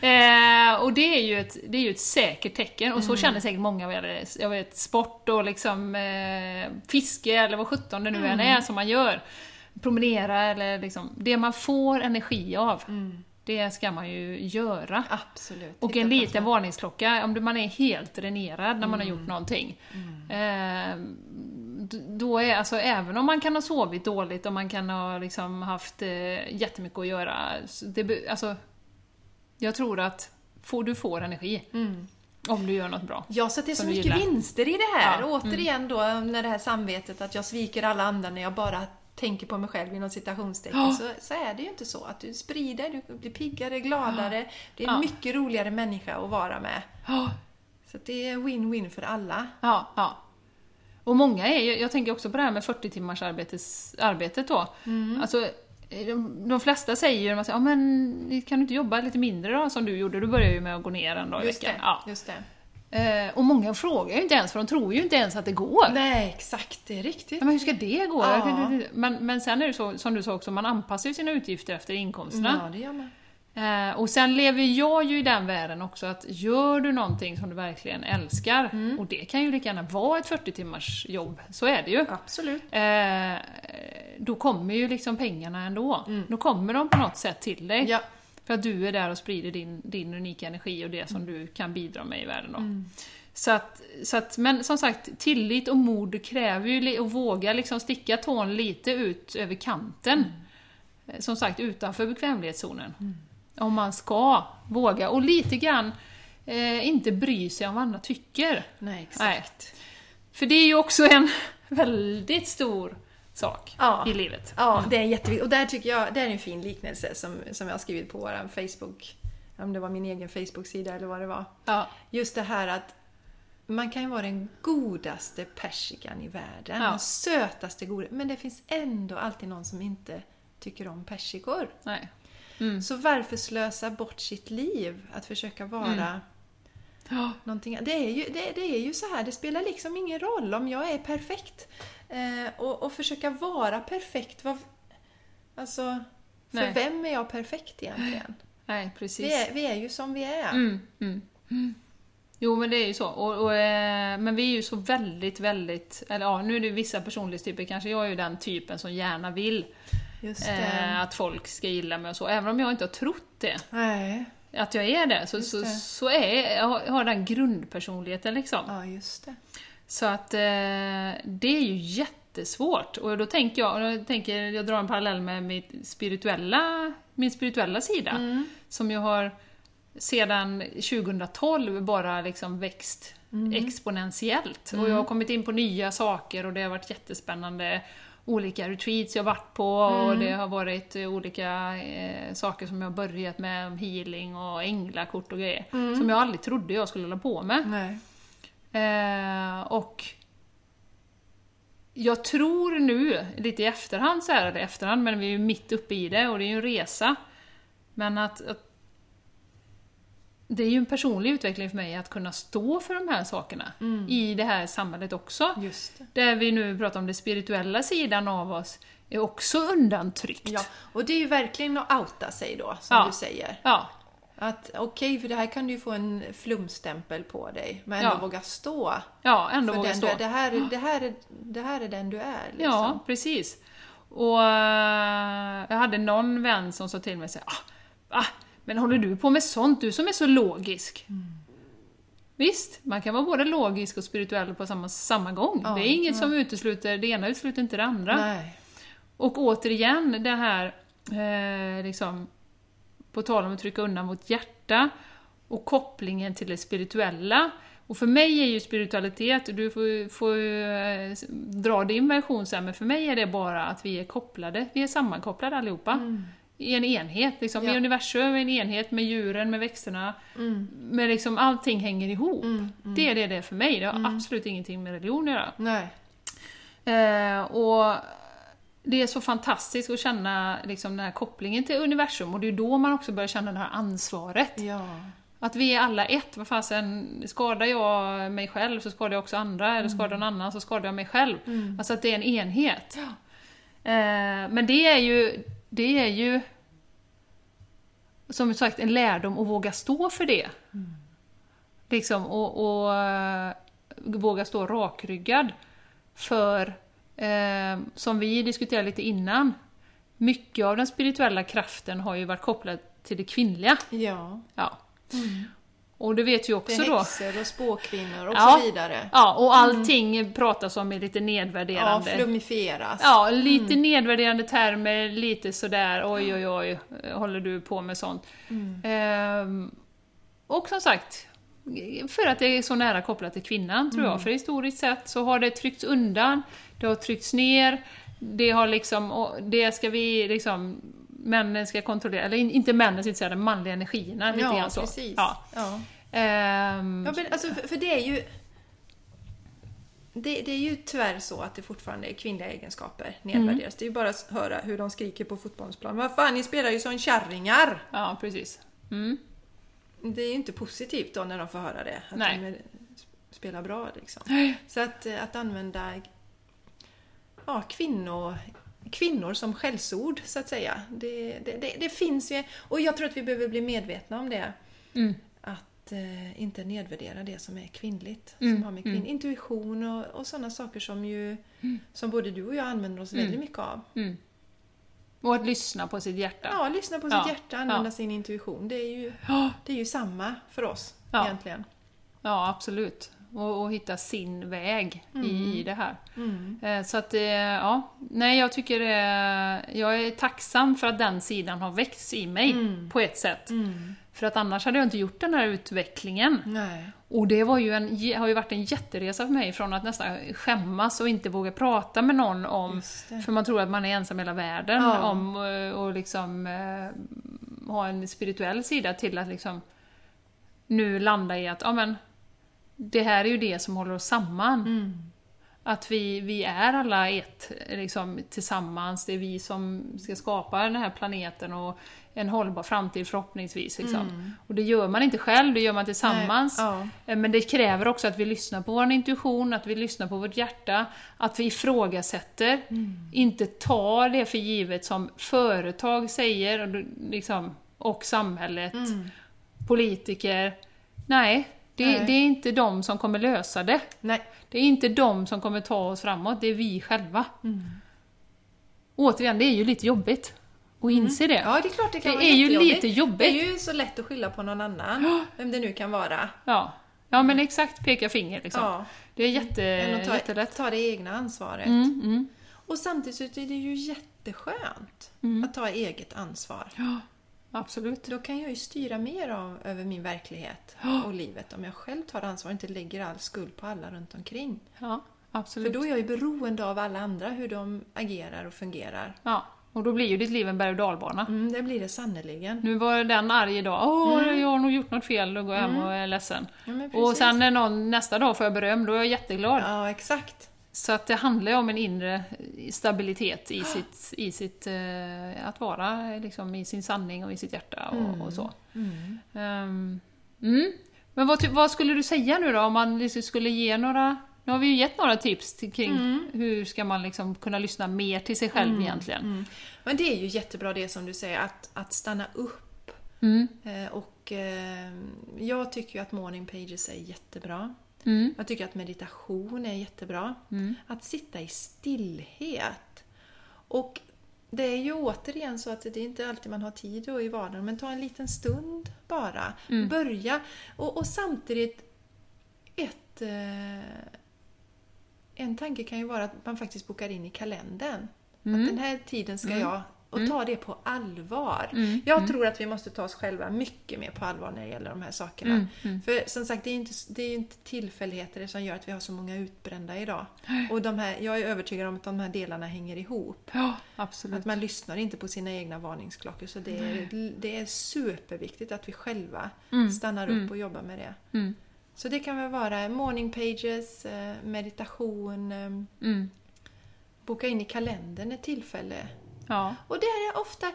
eh, och det är, ju ett, det är ju ett säkert tecken, och så Mm. känner säkert många vad gäller jag vet, sport och liksom, eh, fiske eller vad sjutton det nu än Mm. är som man gör. Promenera eller liksom, det man får energi av, Mm. det ska man ju göra. Absolut. Och en liten små- varningsklocka, om man är helt dränerad när man har Mm. gjort någonting. Eh, d- då är, alltså även om man kan ha sovit dåligt och man kan ha liksom haft eh, jättemycket att göra, det, alltså, jag tror att får, du får energi Mm. om du gör något bra. Ja, så det är så mycket vinster i det här. Ja, Återigen då, när det här samvetet att jag sviker alla andra när jag bara tänker på mig själv inom citationstecken, Ja. så, så är det ju inte så. Att du sprider, du blir piggare, gladare, det är en Ja. mycket roligare människa att vara med. Ja, Så det är win-win för alla. ja. ja. Och många är ju, jag tänker också på det här med 40 timmars arbetes, arbetet då. Mm. Alltså, de, de flesta säger ju, man säger, ja men kan du inte jobba lite mindre då som du gjorde? Du började ju med att gå ner en dag i veckan. Ja. Just det. Eh, och många frågar ju inte ens, för de tror ju inte ens att det går. Nej, exakt. Det är riktigt. Men hur ska det gå? Ja. Men, men sen är det så, som du sa också, man anpassar ju sina utgifter efter inkomsterna. Ja, det gör man. Eh, och sen lever jag ju i den världen också att gör du någonting som du verkligen älskar, Mm. och det kan ju lika gärna vara ett 40 timmars jobb, så är det ju. Absolut. Eh, då kommer ju liksom pengarna ändå. Då kommer de på något sätt till dig. Mm. Ja. För att du är där och sprider din, din unika energi och det som du kan bidra med i världen då. Mm. Så att, så att, men som sagt, tillit och mod kräver ju att våga liksom sticka tån lite ut över kanten. Eh, Som sagt, utanför bekvämlighetszonen. Om man ska våga. Och lite grann eh, inte bry sig om vad andra tycker. Nej, exakt. Nej. För det är ju också en (laughs) väldigt stor sak Ja. i livet. Ja, det är jätteviktigt. Och där tycker jag, det är en fin liknelse som, som jag har skrivit på vår Facebook, om det var min egen Facebook-sida eller vad det var. Ja. Just det här att man kan ju vara den godaste persikan i världen, Ja. den sötaste goda, men det finns ändå alltid någon som inte tycker om persikor. Nej. Mm. Så varför slösa bort sitt liv att försöka vara Mm. Ja. någonting det är, ju, det, det är ju så här, det spelar liksom ingen roll om jag är perfekt. Eh, och, och försöka vara perfekt, vad, alltså, för Nej. vem är jag perfekt egentligen? Nej, precis. Vi är, vi är ju som vi är. Mm, mm, mm. Jo, men det är ju så. Och, och, eh, men vi är ju så väldigt, väldigt... Eller ja, nu är det vissa personlighetstyper, kanske jag är ju den typen som gärna vill. Eh, att folk ska gilla mig och så. Även om jag inte har trott det, Nej, att jag är det, så, Just så, det. så är jag har, jag har den grundpersonligheten liksom. ja just det. Så att eh, det är ju jättesvårt. Och då tänker jag, jag, tänker, jag drar en parallell med mitt spirituella, min spirituella sida. Mm. Som jag har sedan 2012 bara liksom växt Mm. exponentiellt. Och jag har kommit in på nya saker och det har varit jättespännande. Olika retreats jag varit på och Mm. det har varit eh, olika eh, saker som jag har börjat med, healing och änglakort och grejer. Mm. Som jag aldrig trodde jag skulle hålla på med. Eh, och jag tror nu, lite i efterhand så här, eller efterhand, men vi är ju mitt uppe i det och det är ju en resa. Men att, att det är ju en personlig utveckling för mig att kunna stå för de här sakerna Mm. i det här samhället också. Där vi nu pratar om den spirituella sidan av oss är också undantryckt. Ja, och det är ju verkligen att outa sig då, som Ja. du säger. Ja, Att okej, för det här kan du ju få en flumstämpel på dig, men ändå Ja. våga stå. ja ändå för våga stå. är. Det, här, är- det, här är, det här är den du är. Liksom. Ja, precis. Och eh, jag hade någon vän som sa till mig så ah, ah, men håller du på med sånt, du som är så logisk? Mm. Visst, man kan vara både logisk och spirituell på samma, samma gång. Ja, det är inget ja. som utesluter, det ena utesluter inte det andra. Nej. Och återigen det här, eh, liksom, på tal om att trycka undan vårt hjärta och kopplingen till det spirituella. Och för mig är ju spiritualitet, du får, får eh, dra din version sen, men för mig är det bara att vi är kopplade, vi är sammankopplade allihopa. Mm. I en enhet. Liksom. Ja. I universum, en enhet med djuren, med växterna. Mm. Med liksom allting hänger ihop. Mm. Mm. Det är det det är för mig. Det har absolut ingenting med religion att göra. Nej. Eh, och det är så fantastiskt att känna liksom, den här kopplingen till universum och det är då man också börjar känna det här ansvaret. Ja. Att vi är alla ett. Vad fasen, skadar jag mig själv så skadar jag också andra, eller skadar någon annan så skadar jag mig själv. Mm. Alltså att det är en enhet. Eh, men det är ju, det är ju som sagt en lärdom att våga stå för det. Liksom, och, och eh, våga stå rakryggad. För, eh, som vi diskuterade lite innan, mycket av den spirituella kraften har ju varit kopplad till det kvinnliga. Ja. Ja. Och det vet Det också är då. häxor och spåkvinnor och Ja. så vidare. Ja, och allting pratas om i lite Ja, nedvärderande. flummifieras. Ja, lite nedvärderande termer, lite sådär oj oj oj, håller du på med sånt? Ehm, och som sagt, för att det är så nära kopplat till kvinnan tror jag, för historiskt sett så har det tryckts undan, det har tryckts ner, det har liksom, det ska vi liksom, männen ska kontrollera, eller in- inte männen, säga, de manliga energierna, lite Ja, så. precis. Ja. Ja. Ehm, Ja, men alltså, för, för det är ju... Det, det är ju tyvärr så att det fortfarande är kvinnliga egenskaper nedvärderas. Det är ju bara att höra hur de skriker på fotbollsplan. Vad fan, ni spelar ju som kärringar! ja, precis. Mm. Det är ju inte positivt då när de får höra det. Att Nej. de spelar bra liksom. Så att, att använda ja, kvinnor, kvinnor som skällsord så att säga. Det, det, det, det finns ju, och jag tror att vi behöver bli medvetna om det. Mm. Att eh, inte nedvärdera det som är kvinnligt. Mm, Som har med kvinn, intuition och, och sådana saker som ju som både du och jag använder oss väldigt mycket av. Mm. Och att lyssna på sitt hjärta. Ja, lyssna på Ja, sitt hjärta, använda ja. sin intuition. Det är ju, det är ju samma för oss Ja. egentligen. Ja, absolut. Och, och hitta sin väg i, i det här. Mm. Eh, Så att, eh, ja. Nej, jag tycker eh, Jag är tacksam för att den sidan har växt i mig, Mm. på ett sätt. Mm. För att annars hade jag inte gjort den här utvecklingen. Nej. Och det var ju en, har ju varit en jätteresa för mig, från att nästan skämmas och inte våga prata med någon om... För man tror att man är ensam i hela världen Ja. om och liksom ha en spirituell sida till att liksom nu landa i att, ja men det här är ju det som håller oss samman. Mm. Att vi, vi är alla ett liksom, tillsammans, det är vi som ska skapa den här planeten och en hållbar framtid förhoppningsvis. Liksom. Och det gör man inte själv, det gör man tillsammans. Mm. Nej. Ja. Eh, Men det kräver också att vi lyssnar på vår intuition, att vi lyssnar på vårt hjärta, att vi ifrågasätter, Mm. inte tar det för givet som företag säger, och, liksom, och samhället, Mm. politiker. Nej, det, det är inte de som kommer lösa det. Nej. Det är inte de som kommer ta oss framåt, det är vi själva. Mm. Återigen, det är ju lite jobbigt att inse det. Ja, det är klart det kan Det vara är ju lite jobbigt. Det är ju så lätt att skylla på någon annan, vem det nu kan vara. Ja. ja, men exakt, peka finger liksom. Ja, Det är jätte, än att ta, jättelätt. ta det egna ansvaret. Mm, mm, Och samtidigt så är det ju jätteskönt mm. att ta eget ansvar. Ja, absolut. Då kan jag ju styra mer av, över min verklighet (gasps) och livet om jag själv tar ansvar och inte lägger all skuld på alla runt omkring. Ja, För absolut. då är jag ju beroende av alla andra, hur de agerar och fungerar. Ja, och då blir ju ditt liv en berg och dalbana. Mm, det blir det sannerligen. Nu var den arg idag. Åh, jag har nog gjort något fel. Då går jag hem och är ledsen. Ja, Och sen när någon nästa dag får jag beröm, då är jag jätteglad. Ja, exakt. Så att det handlar ju om en inre stabilitet i sitt, i sitt eh, att vara liksom, i sin sanning och i sitt hjärta och, och så. Mm. Ehm, mm. Men vad, vad skulle du säga nu då om man liksom skulle ge några nu har vi ju gett några tips till, kring Mm. hur ska man liksom kunna lyssna mer till sig själv egentligen. Mm. Men det är ju jättebra det som du säger, att, att stanna upp. Mm. Eh, och eh, jag tycker ju att morning pages är jättebra. Mm. Jag tycker att meditation är jättebra. Mm. Att sitta i stillhet. Och det är ju återigen så att det är inte alltid man har tid i vardagen, men ta en liten stund bara. Mm. Börja. Och, och samtidigt, ett... Eh, en tanke kan ju vara att man faktiskt bokar in i kalendern. Att Mm. den här tiden ska Mm. jag och ta det på allvar. Mm, Jag tror att vi måste ta oss själva mycket mer på allvar när det gäller de här sakerna. Mm, mm. För som sagt, det är, inte, det är inte tillfälligheter som gör att vi har så många utbrända idag. Och de här, jag är övertygad om att de här delarna hänger ihop. Ja, absolut. Att man lyssnar inte på sina egna varningsklockor. Så det är, det är superviktigt att vi själva stannar upp och jobbar med det. Mm, Så det kan väl vara morning pages, eh, meditation, eh, mm. boka in i kalendern ett tillfälle. Ja. Och det är ofta...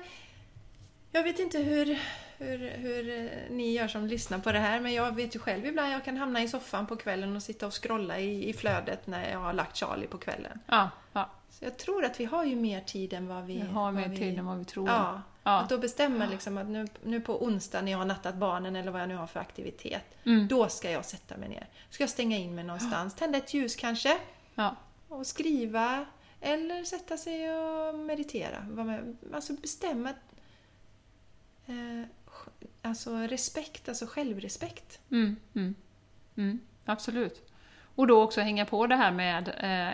Jag vet inte hur, hur, hur eh, ni gör som lyssnar på det här men jag vet ju själv ibland jag kan hamna i soffan på kvällen och sitta och scrolla i, i flödet när jag har lagt Charlie på kvällen. Ja, ja. Så jag tror att vi har ju mer tid än vad vi... Vi har mer vi, tid än vad vi tror. Ja. Ja. Att då bestämma liksom att nu, nu på onsdag när jag har nattat barnen eller vad jag nu har för aktivitet. Mm. Då ska jag sätta mig ner. Ska jag stänga in mig någonstans, tända ett ljus kanske Ja. och skriva eller sätta sig och meditera. Alltså bestämma eh, alltså respekt, alltså självrespekt. Mm, mm, mm, absolut. Och då också hänga på det här med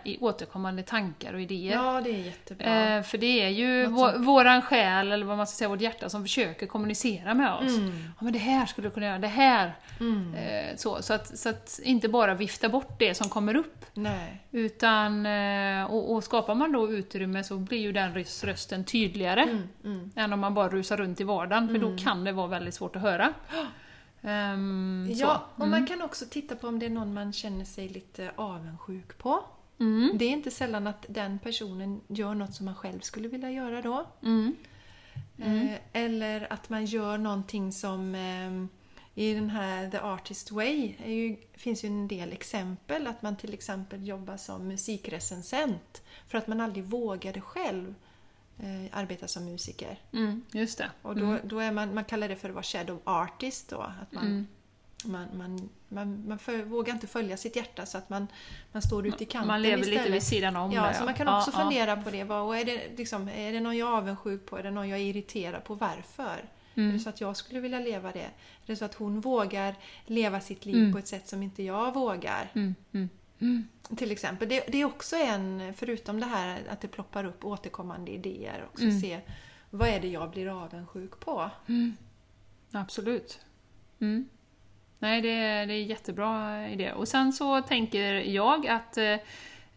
eh, återkommande tankar och idéer. Ja, det är jättebra. Eh, för det är ju vår, som- våran själ, eller vad man ska säga, vårt hjärta som försöker kommunicera med oss. Mm. Ja, men det här skulle du kunna göra, det här. Mm. Eh, så, så, att, så att inte bara vifta bort det som kommer upp. Nej. Utan, eh, och, och skapar man då utrymme så blir ju den röst- rösten tydligare. Mm, mm. Än om man bara rusar runt i vardagen, för då kan det vara väldigt svårt att höra. (gasps) Så. Ja, och man kan också titta på om det är någon man känner sig lite avundsjuk på. Mm, Det är inte sällan att den personen gör något som man själv skulle vilja göra då. mm, Eh, eller att man gör någonting som eh, i den här The Artist Way ju, finns ju en del exempel. Att man till exempel jobbar som musikrecensent för att man aldrig vågade själv eh, arbeta som musiker. mm, just det. Och då, då är man, man kallar det för att vara shadow artist då. Att man, Mm. man, man, man, man för, vågar inte följa sitt hjärta så att man, man står ute i kanten Man lever istället. lite vid sidan om Ja, där, så man kan Ja, också ja. fundera på det. Vad, och är, det liksom, är det någon jag är avundsjuk på? Är det någon jag är irriterad på? Varför? Mm. Är det så att jag skulle vilja leva det? Är det så att hon vågar leva sitt liv Mm. på ett sätt som inte jag vågar? Mm, mm, mm. Till exempel. Det, det är också en, förutom det här att det ploppar upp återkommande idéer, också Mm. se vad är det jag blir avundsjuk på? Absolut. Mm. Nej, det är, det är jättebra idé. Och sen så tänker jag att eh,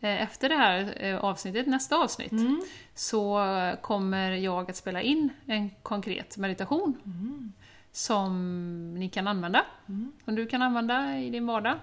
efter det här eh, avsnittet, nästa avsnitt, Mm. så kommer jag att spela in en konkret meditation som ni kan använda. Mm. Som du kan använda i din vardag.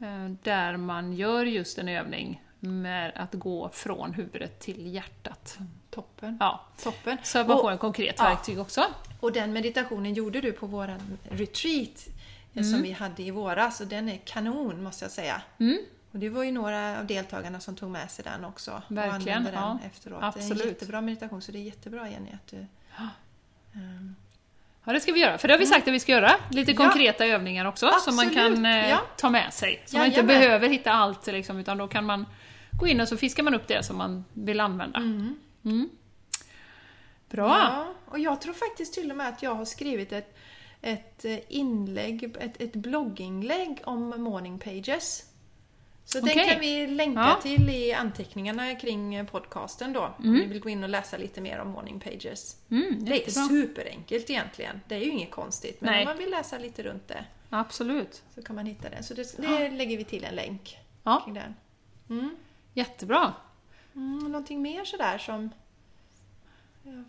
Eh, Där man gör just en övning med att gå från huvudet till hjärtat. Toppen. Ja, Toppen. så att man Och- får en konkret ja. verktyg också. Och den meditationen gjorde du på vår retreat eh, Mm. som vi hade i våras och den är kanon måste jag säga. Mm. Och det var ju några av deltagarna som tog med sig den också. Verkligen, och använde den ja. efteråt. Det är Absolut. en jättebra meditation så det är jättebra Jenny att du... Ehm, Ja, det ska vi göra. För det har vi sagt att vi ska göra. Lite Mm. Ja. konkreta övningar också som man Absolut, kan eh, ja. ta med sig. Så man inte Jajamän. behöver hitta allt, liksom, utan då kan man gå in och så fiskar man upp det som man vill använda. mm. Mm. Bra! Ja, och jag tror faktiskt till och med att jag har skrivit ett, ett eh, inlägg, ett, ett blogginlägg om morning pages. Så den Okej. kan vi länka Ja. till i anteckningarna kring eh, podcasten då. Om Mm. ni vill gå in och läsa lite mer om morning pages. Mm, Det är superenkelt egentligen. Det är ju inget konstigt. Men Nej. om man vill läsa lite runt det Absolut. så kan man hitta den. Så det, det lägger vi till en länk Ja, kring den. Mm. jättebra. Mm, någonting mer sådär som... Jag har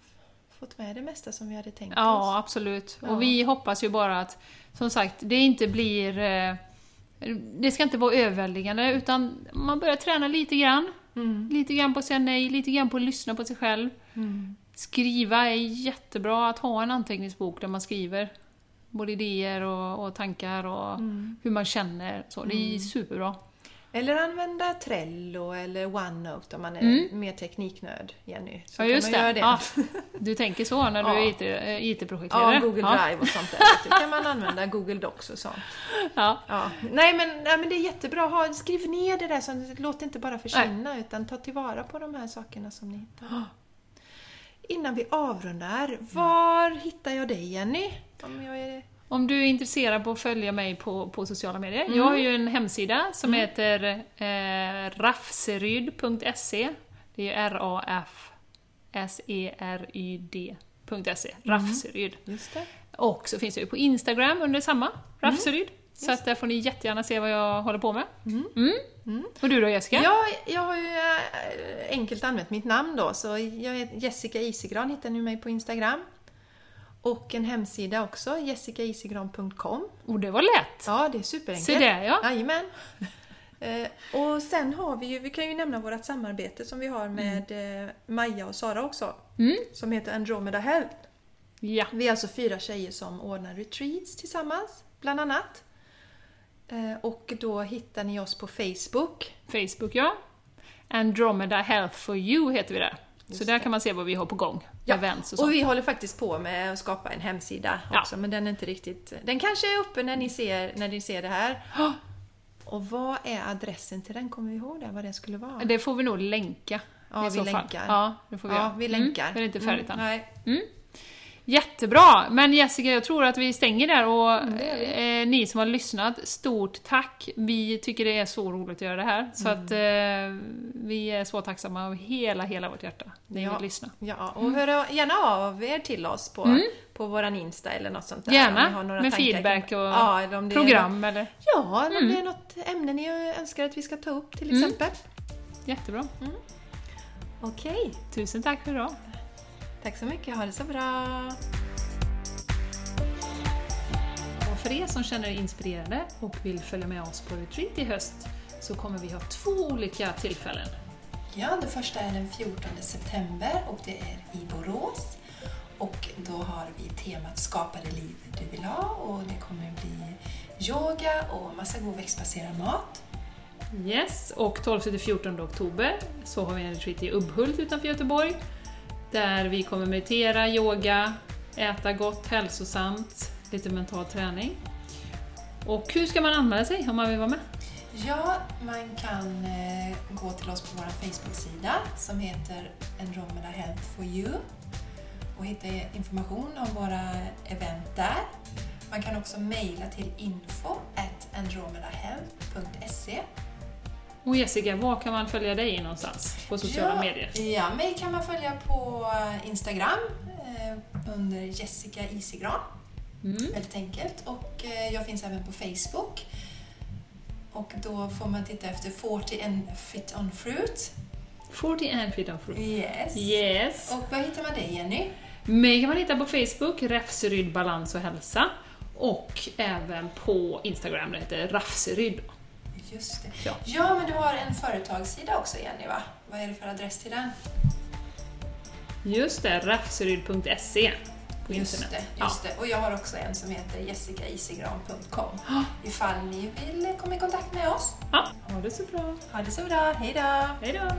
fått med det mesta som vi hade tänkt Ja, oss. absolut. Ja. Och vi hoppas ju bara att, som sagt, det inte blir... Det ska inte vara överväldigande, utan man börjar träna lite grann. Mm. Lite grann på att säga nej, lite grann på att lyssna på sig själv. Mm. Skriva är jättebra, att ha en anteckningsbok där man skriver både idéer och, och tankar och Mm. hur man känner. Så. Det är superbra. Eller använda Trello eller OneNote om man är Mm. mer tekniknörd, Jenny. Så Ja, kan just man göra det. det. Ja, (laughs) du tänker så när du Ja. är IT, eh, IT-projektledare? Ja, Google Drive och sånt där. Då kan man använda Google Docs och sånt. (laughs) Ja. Ja. Nej, men, nej men det är jättebra. Ha, skriv ner det där, så låt det inte bara försvinna utan ta tillvara på de här sakerna som ni hittar. (gasps) Innan vi avrundar, var hittar jag dig Jenny? Om jag är... Om du är intresserad på att följa mig på, på sociala medier. Mm. Jag har ju en hemsida som heter eh, rafseryd.se. Det är R-A-F R-A-F-S-E-R-Y-D.se, Rafseryd. Just det. Och så finns jag ju på Instagram under samma, Rafseryd. Så att där får ni jättegärna se vad jag håller på med. Mm. Mm. Och du då Jessica? Ja, jag har ju äh, enkelt använt mitt namn då, så jag heter Jessica Isigran hittar ni mig på Instagram. Och en hemsida också, jessicaisigran.com. Och det var lätt! Ja, det är superenkelt. Se där ja! Jajamän. (laughs) Eh, och sen har vi ju, vi kan ju nämna vårt samarbete som vi har med eh, Maja och Sara också. Mm. Som heter Andromeda Health. Ja. Vi är alltså fyra tjejer som ordnar retreats tillsammans, bland annat. Eh, och då hittar ni oss på Facebook. Facebook ja. Andromeda Health for You heter vi där. Så Just där det. kan man se vad vi har på gång. Ja, Events och Och sånt. vi håller faktiskt på med att skapa en hemsida Ja. också, men den är inte riktigt... Den kanske är uppe när ni ser, när ni ser det här. Ja. Och vad är adressen till den? Kommer vi ihåg det? Vad det skulle vara? Det får vi nog länka. Ja, i vi så fall. länkar. Ja, det får vi ja, vi länkar. Mm, det är inte färdigt än. Nej. Jättebra! Men Jessica, jag tror att vi stänger där och Mm, eh, ni som har lyssnat, stort tack! Vi tycker det är så roligt att göra det här, så Mm. att eh, vi är så tacksamma av hela, hela vårt hjärta. Ni Ja. lyssna. Ja, och hör gärna av er till oss på, på våran Insta eller något sånt där. Mm. Gärna, om ni har några med feedback och ja, eller om det Program eller... ja, eller om Mm. det är något ämne ni önskar att vi ska ta upp till Mm. exempel. Jättebra. Okej, Tusen tack för idag. Tack så mycket. Ha det så bra. Och för er som känner er inspirerade och vill följa med oss på retreat i höst så kommer vi ha två olika tillfällen. Ja, det första är den 14 september och det är i Borås. Och då har vi temat Skapa det liv du vill ha och det kommer bli yoga och massa god växtbaserad mat. Yes, och 12-14 oktober så har vi en retreat i Ubbhult utanför Göteborg där vi kommer meditera, yoga, äta gott, hälsosamt, lite mental träning. Och hur ska man anmäla sig om man vill vara med? Ja, man kan eh, gå till oss på vår Facebook-sida som heter Enromeda Health for You och hitta information om våra event där. Man kan också mejla till info andromedahealth.se och Jessica, var kan man följa dig någonstans på sociala ja, medier? Ja, mig kan man följa på Instagram eh, under Jessica Isigran. Mm. Väldigt enkelt. Och eh, jag finns även på Facebook. Och då får man titta efter 40 and Fit on Fruit. 40 and Fit on Fruit. Yes. Yes. Och var hittar man dig Jenny? Mig kan man hitta på Facebook, Räfseryd Balans och Hälsa. Och även på Instagram, det heter Rafseryd. Just det. Ja. Ja, men du har en företagssida också Jenny va? Vad är det för adress till den? Just det, rafseryd.se på Just internet. det, just det. Och jag har också en som heter jessicaisigran.com ifall (gasps) ni vill komma i kontakt med oss. Ja. ja, ha det så bra. Ha det så bra, hejdå! Hej då!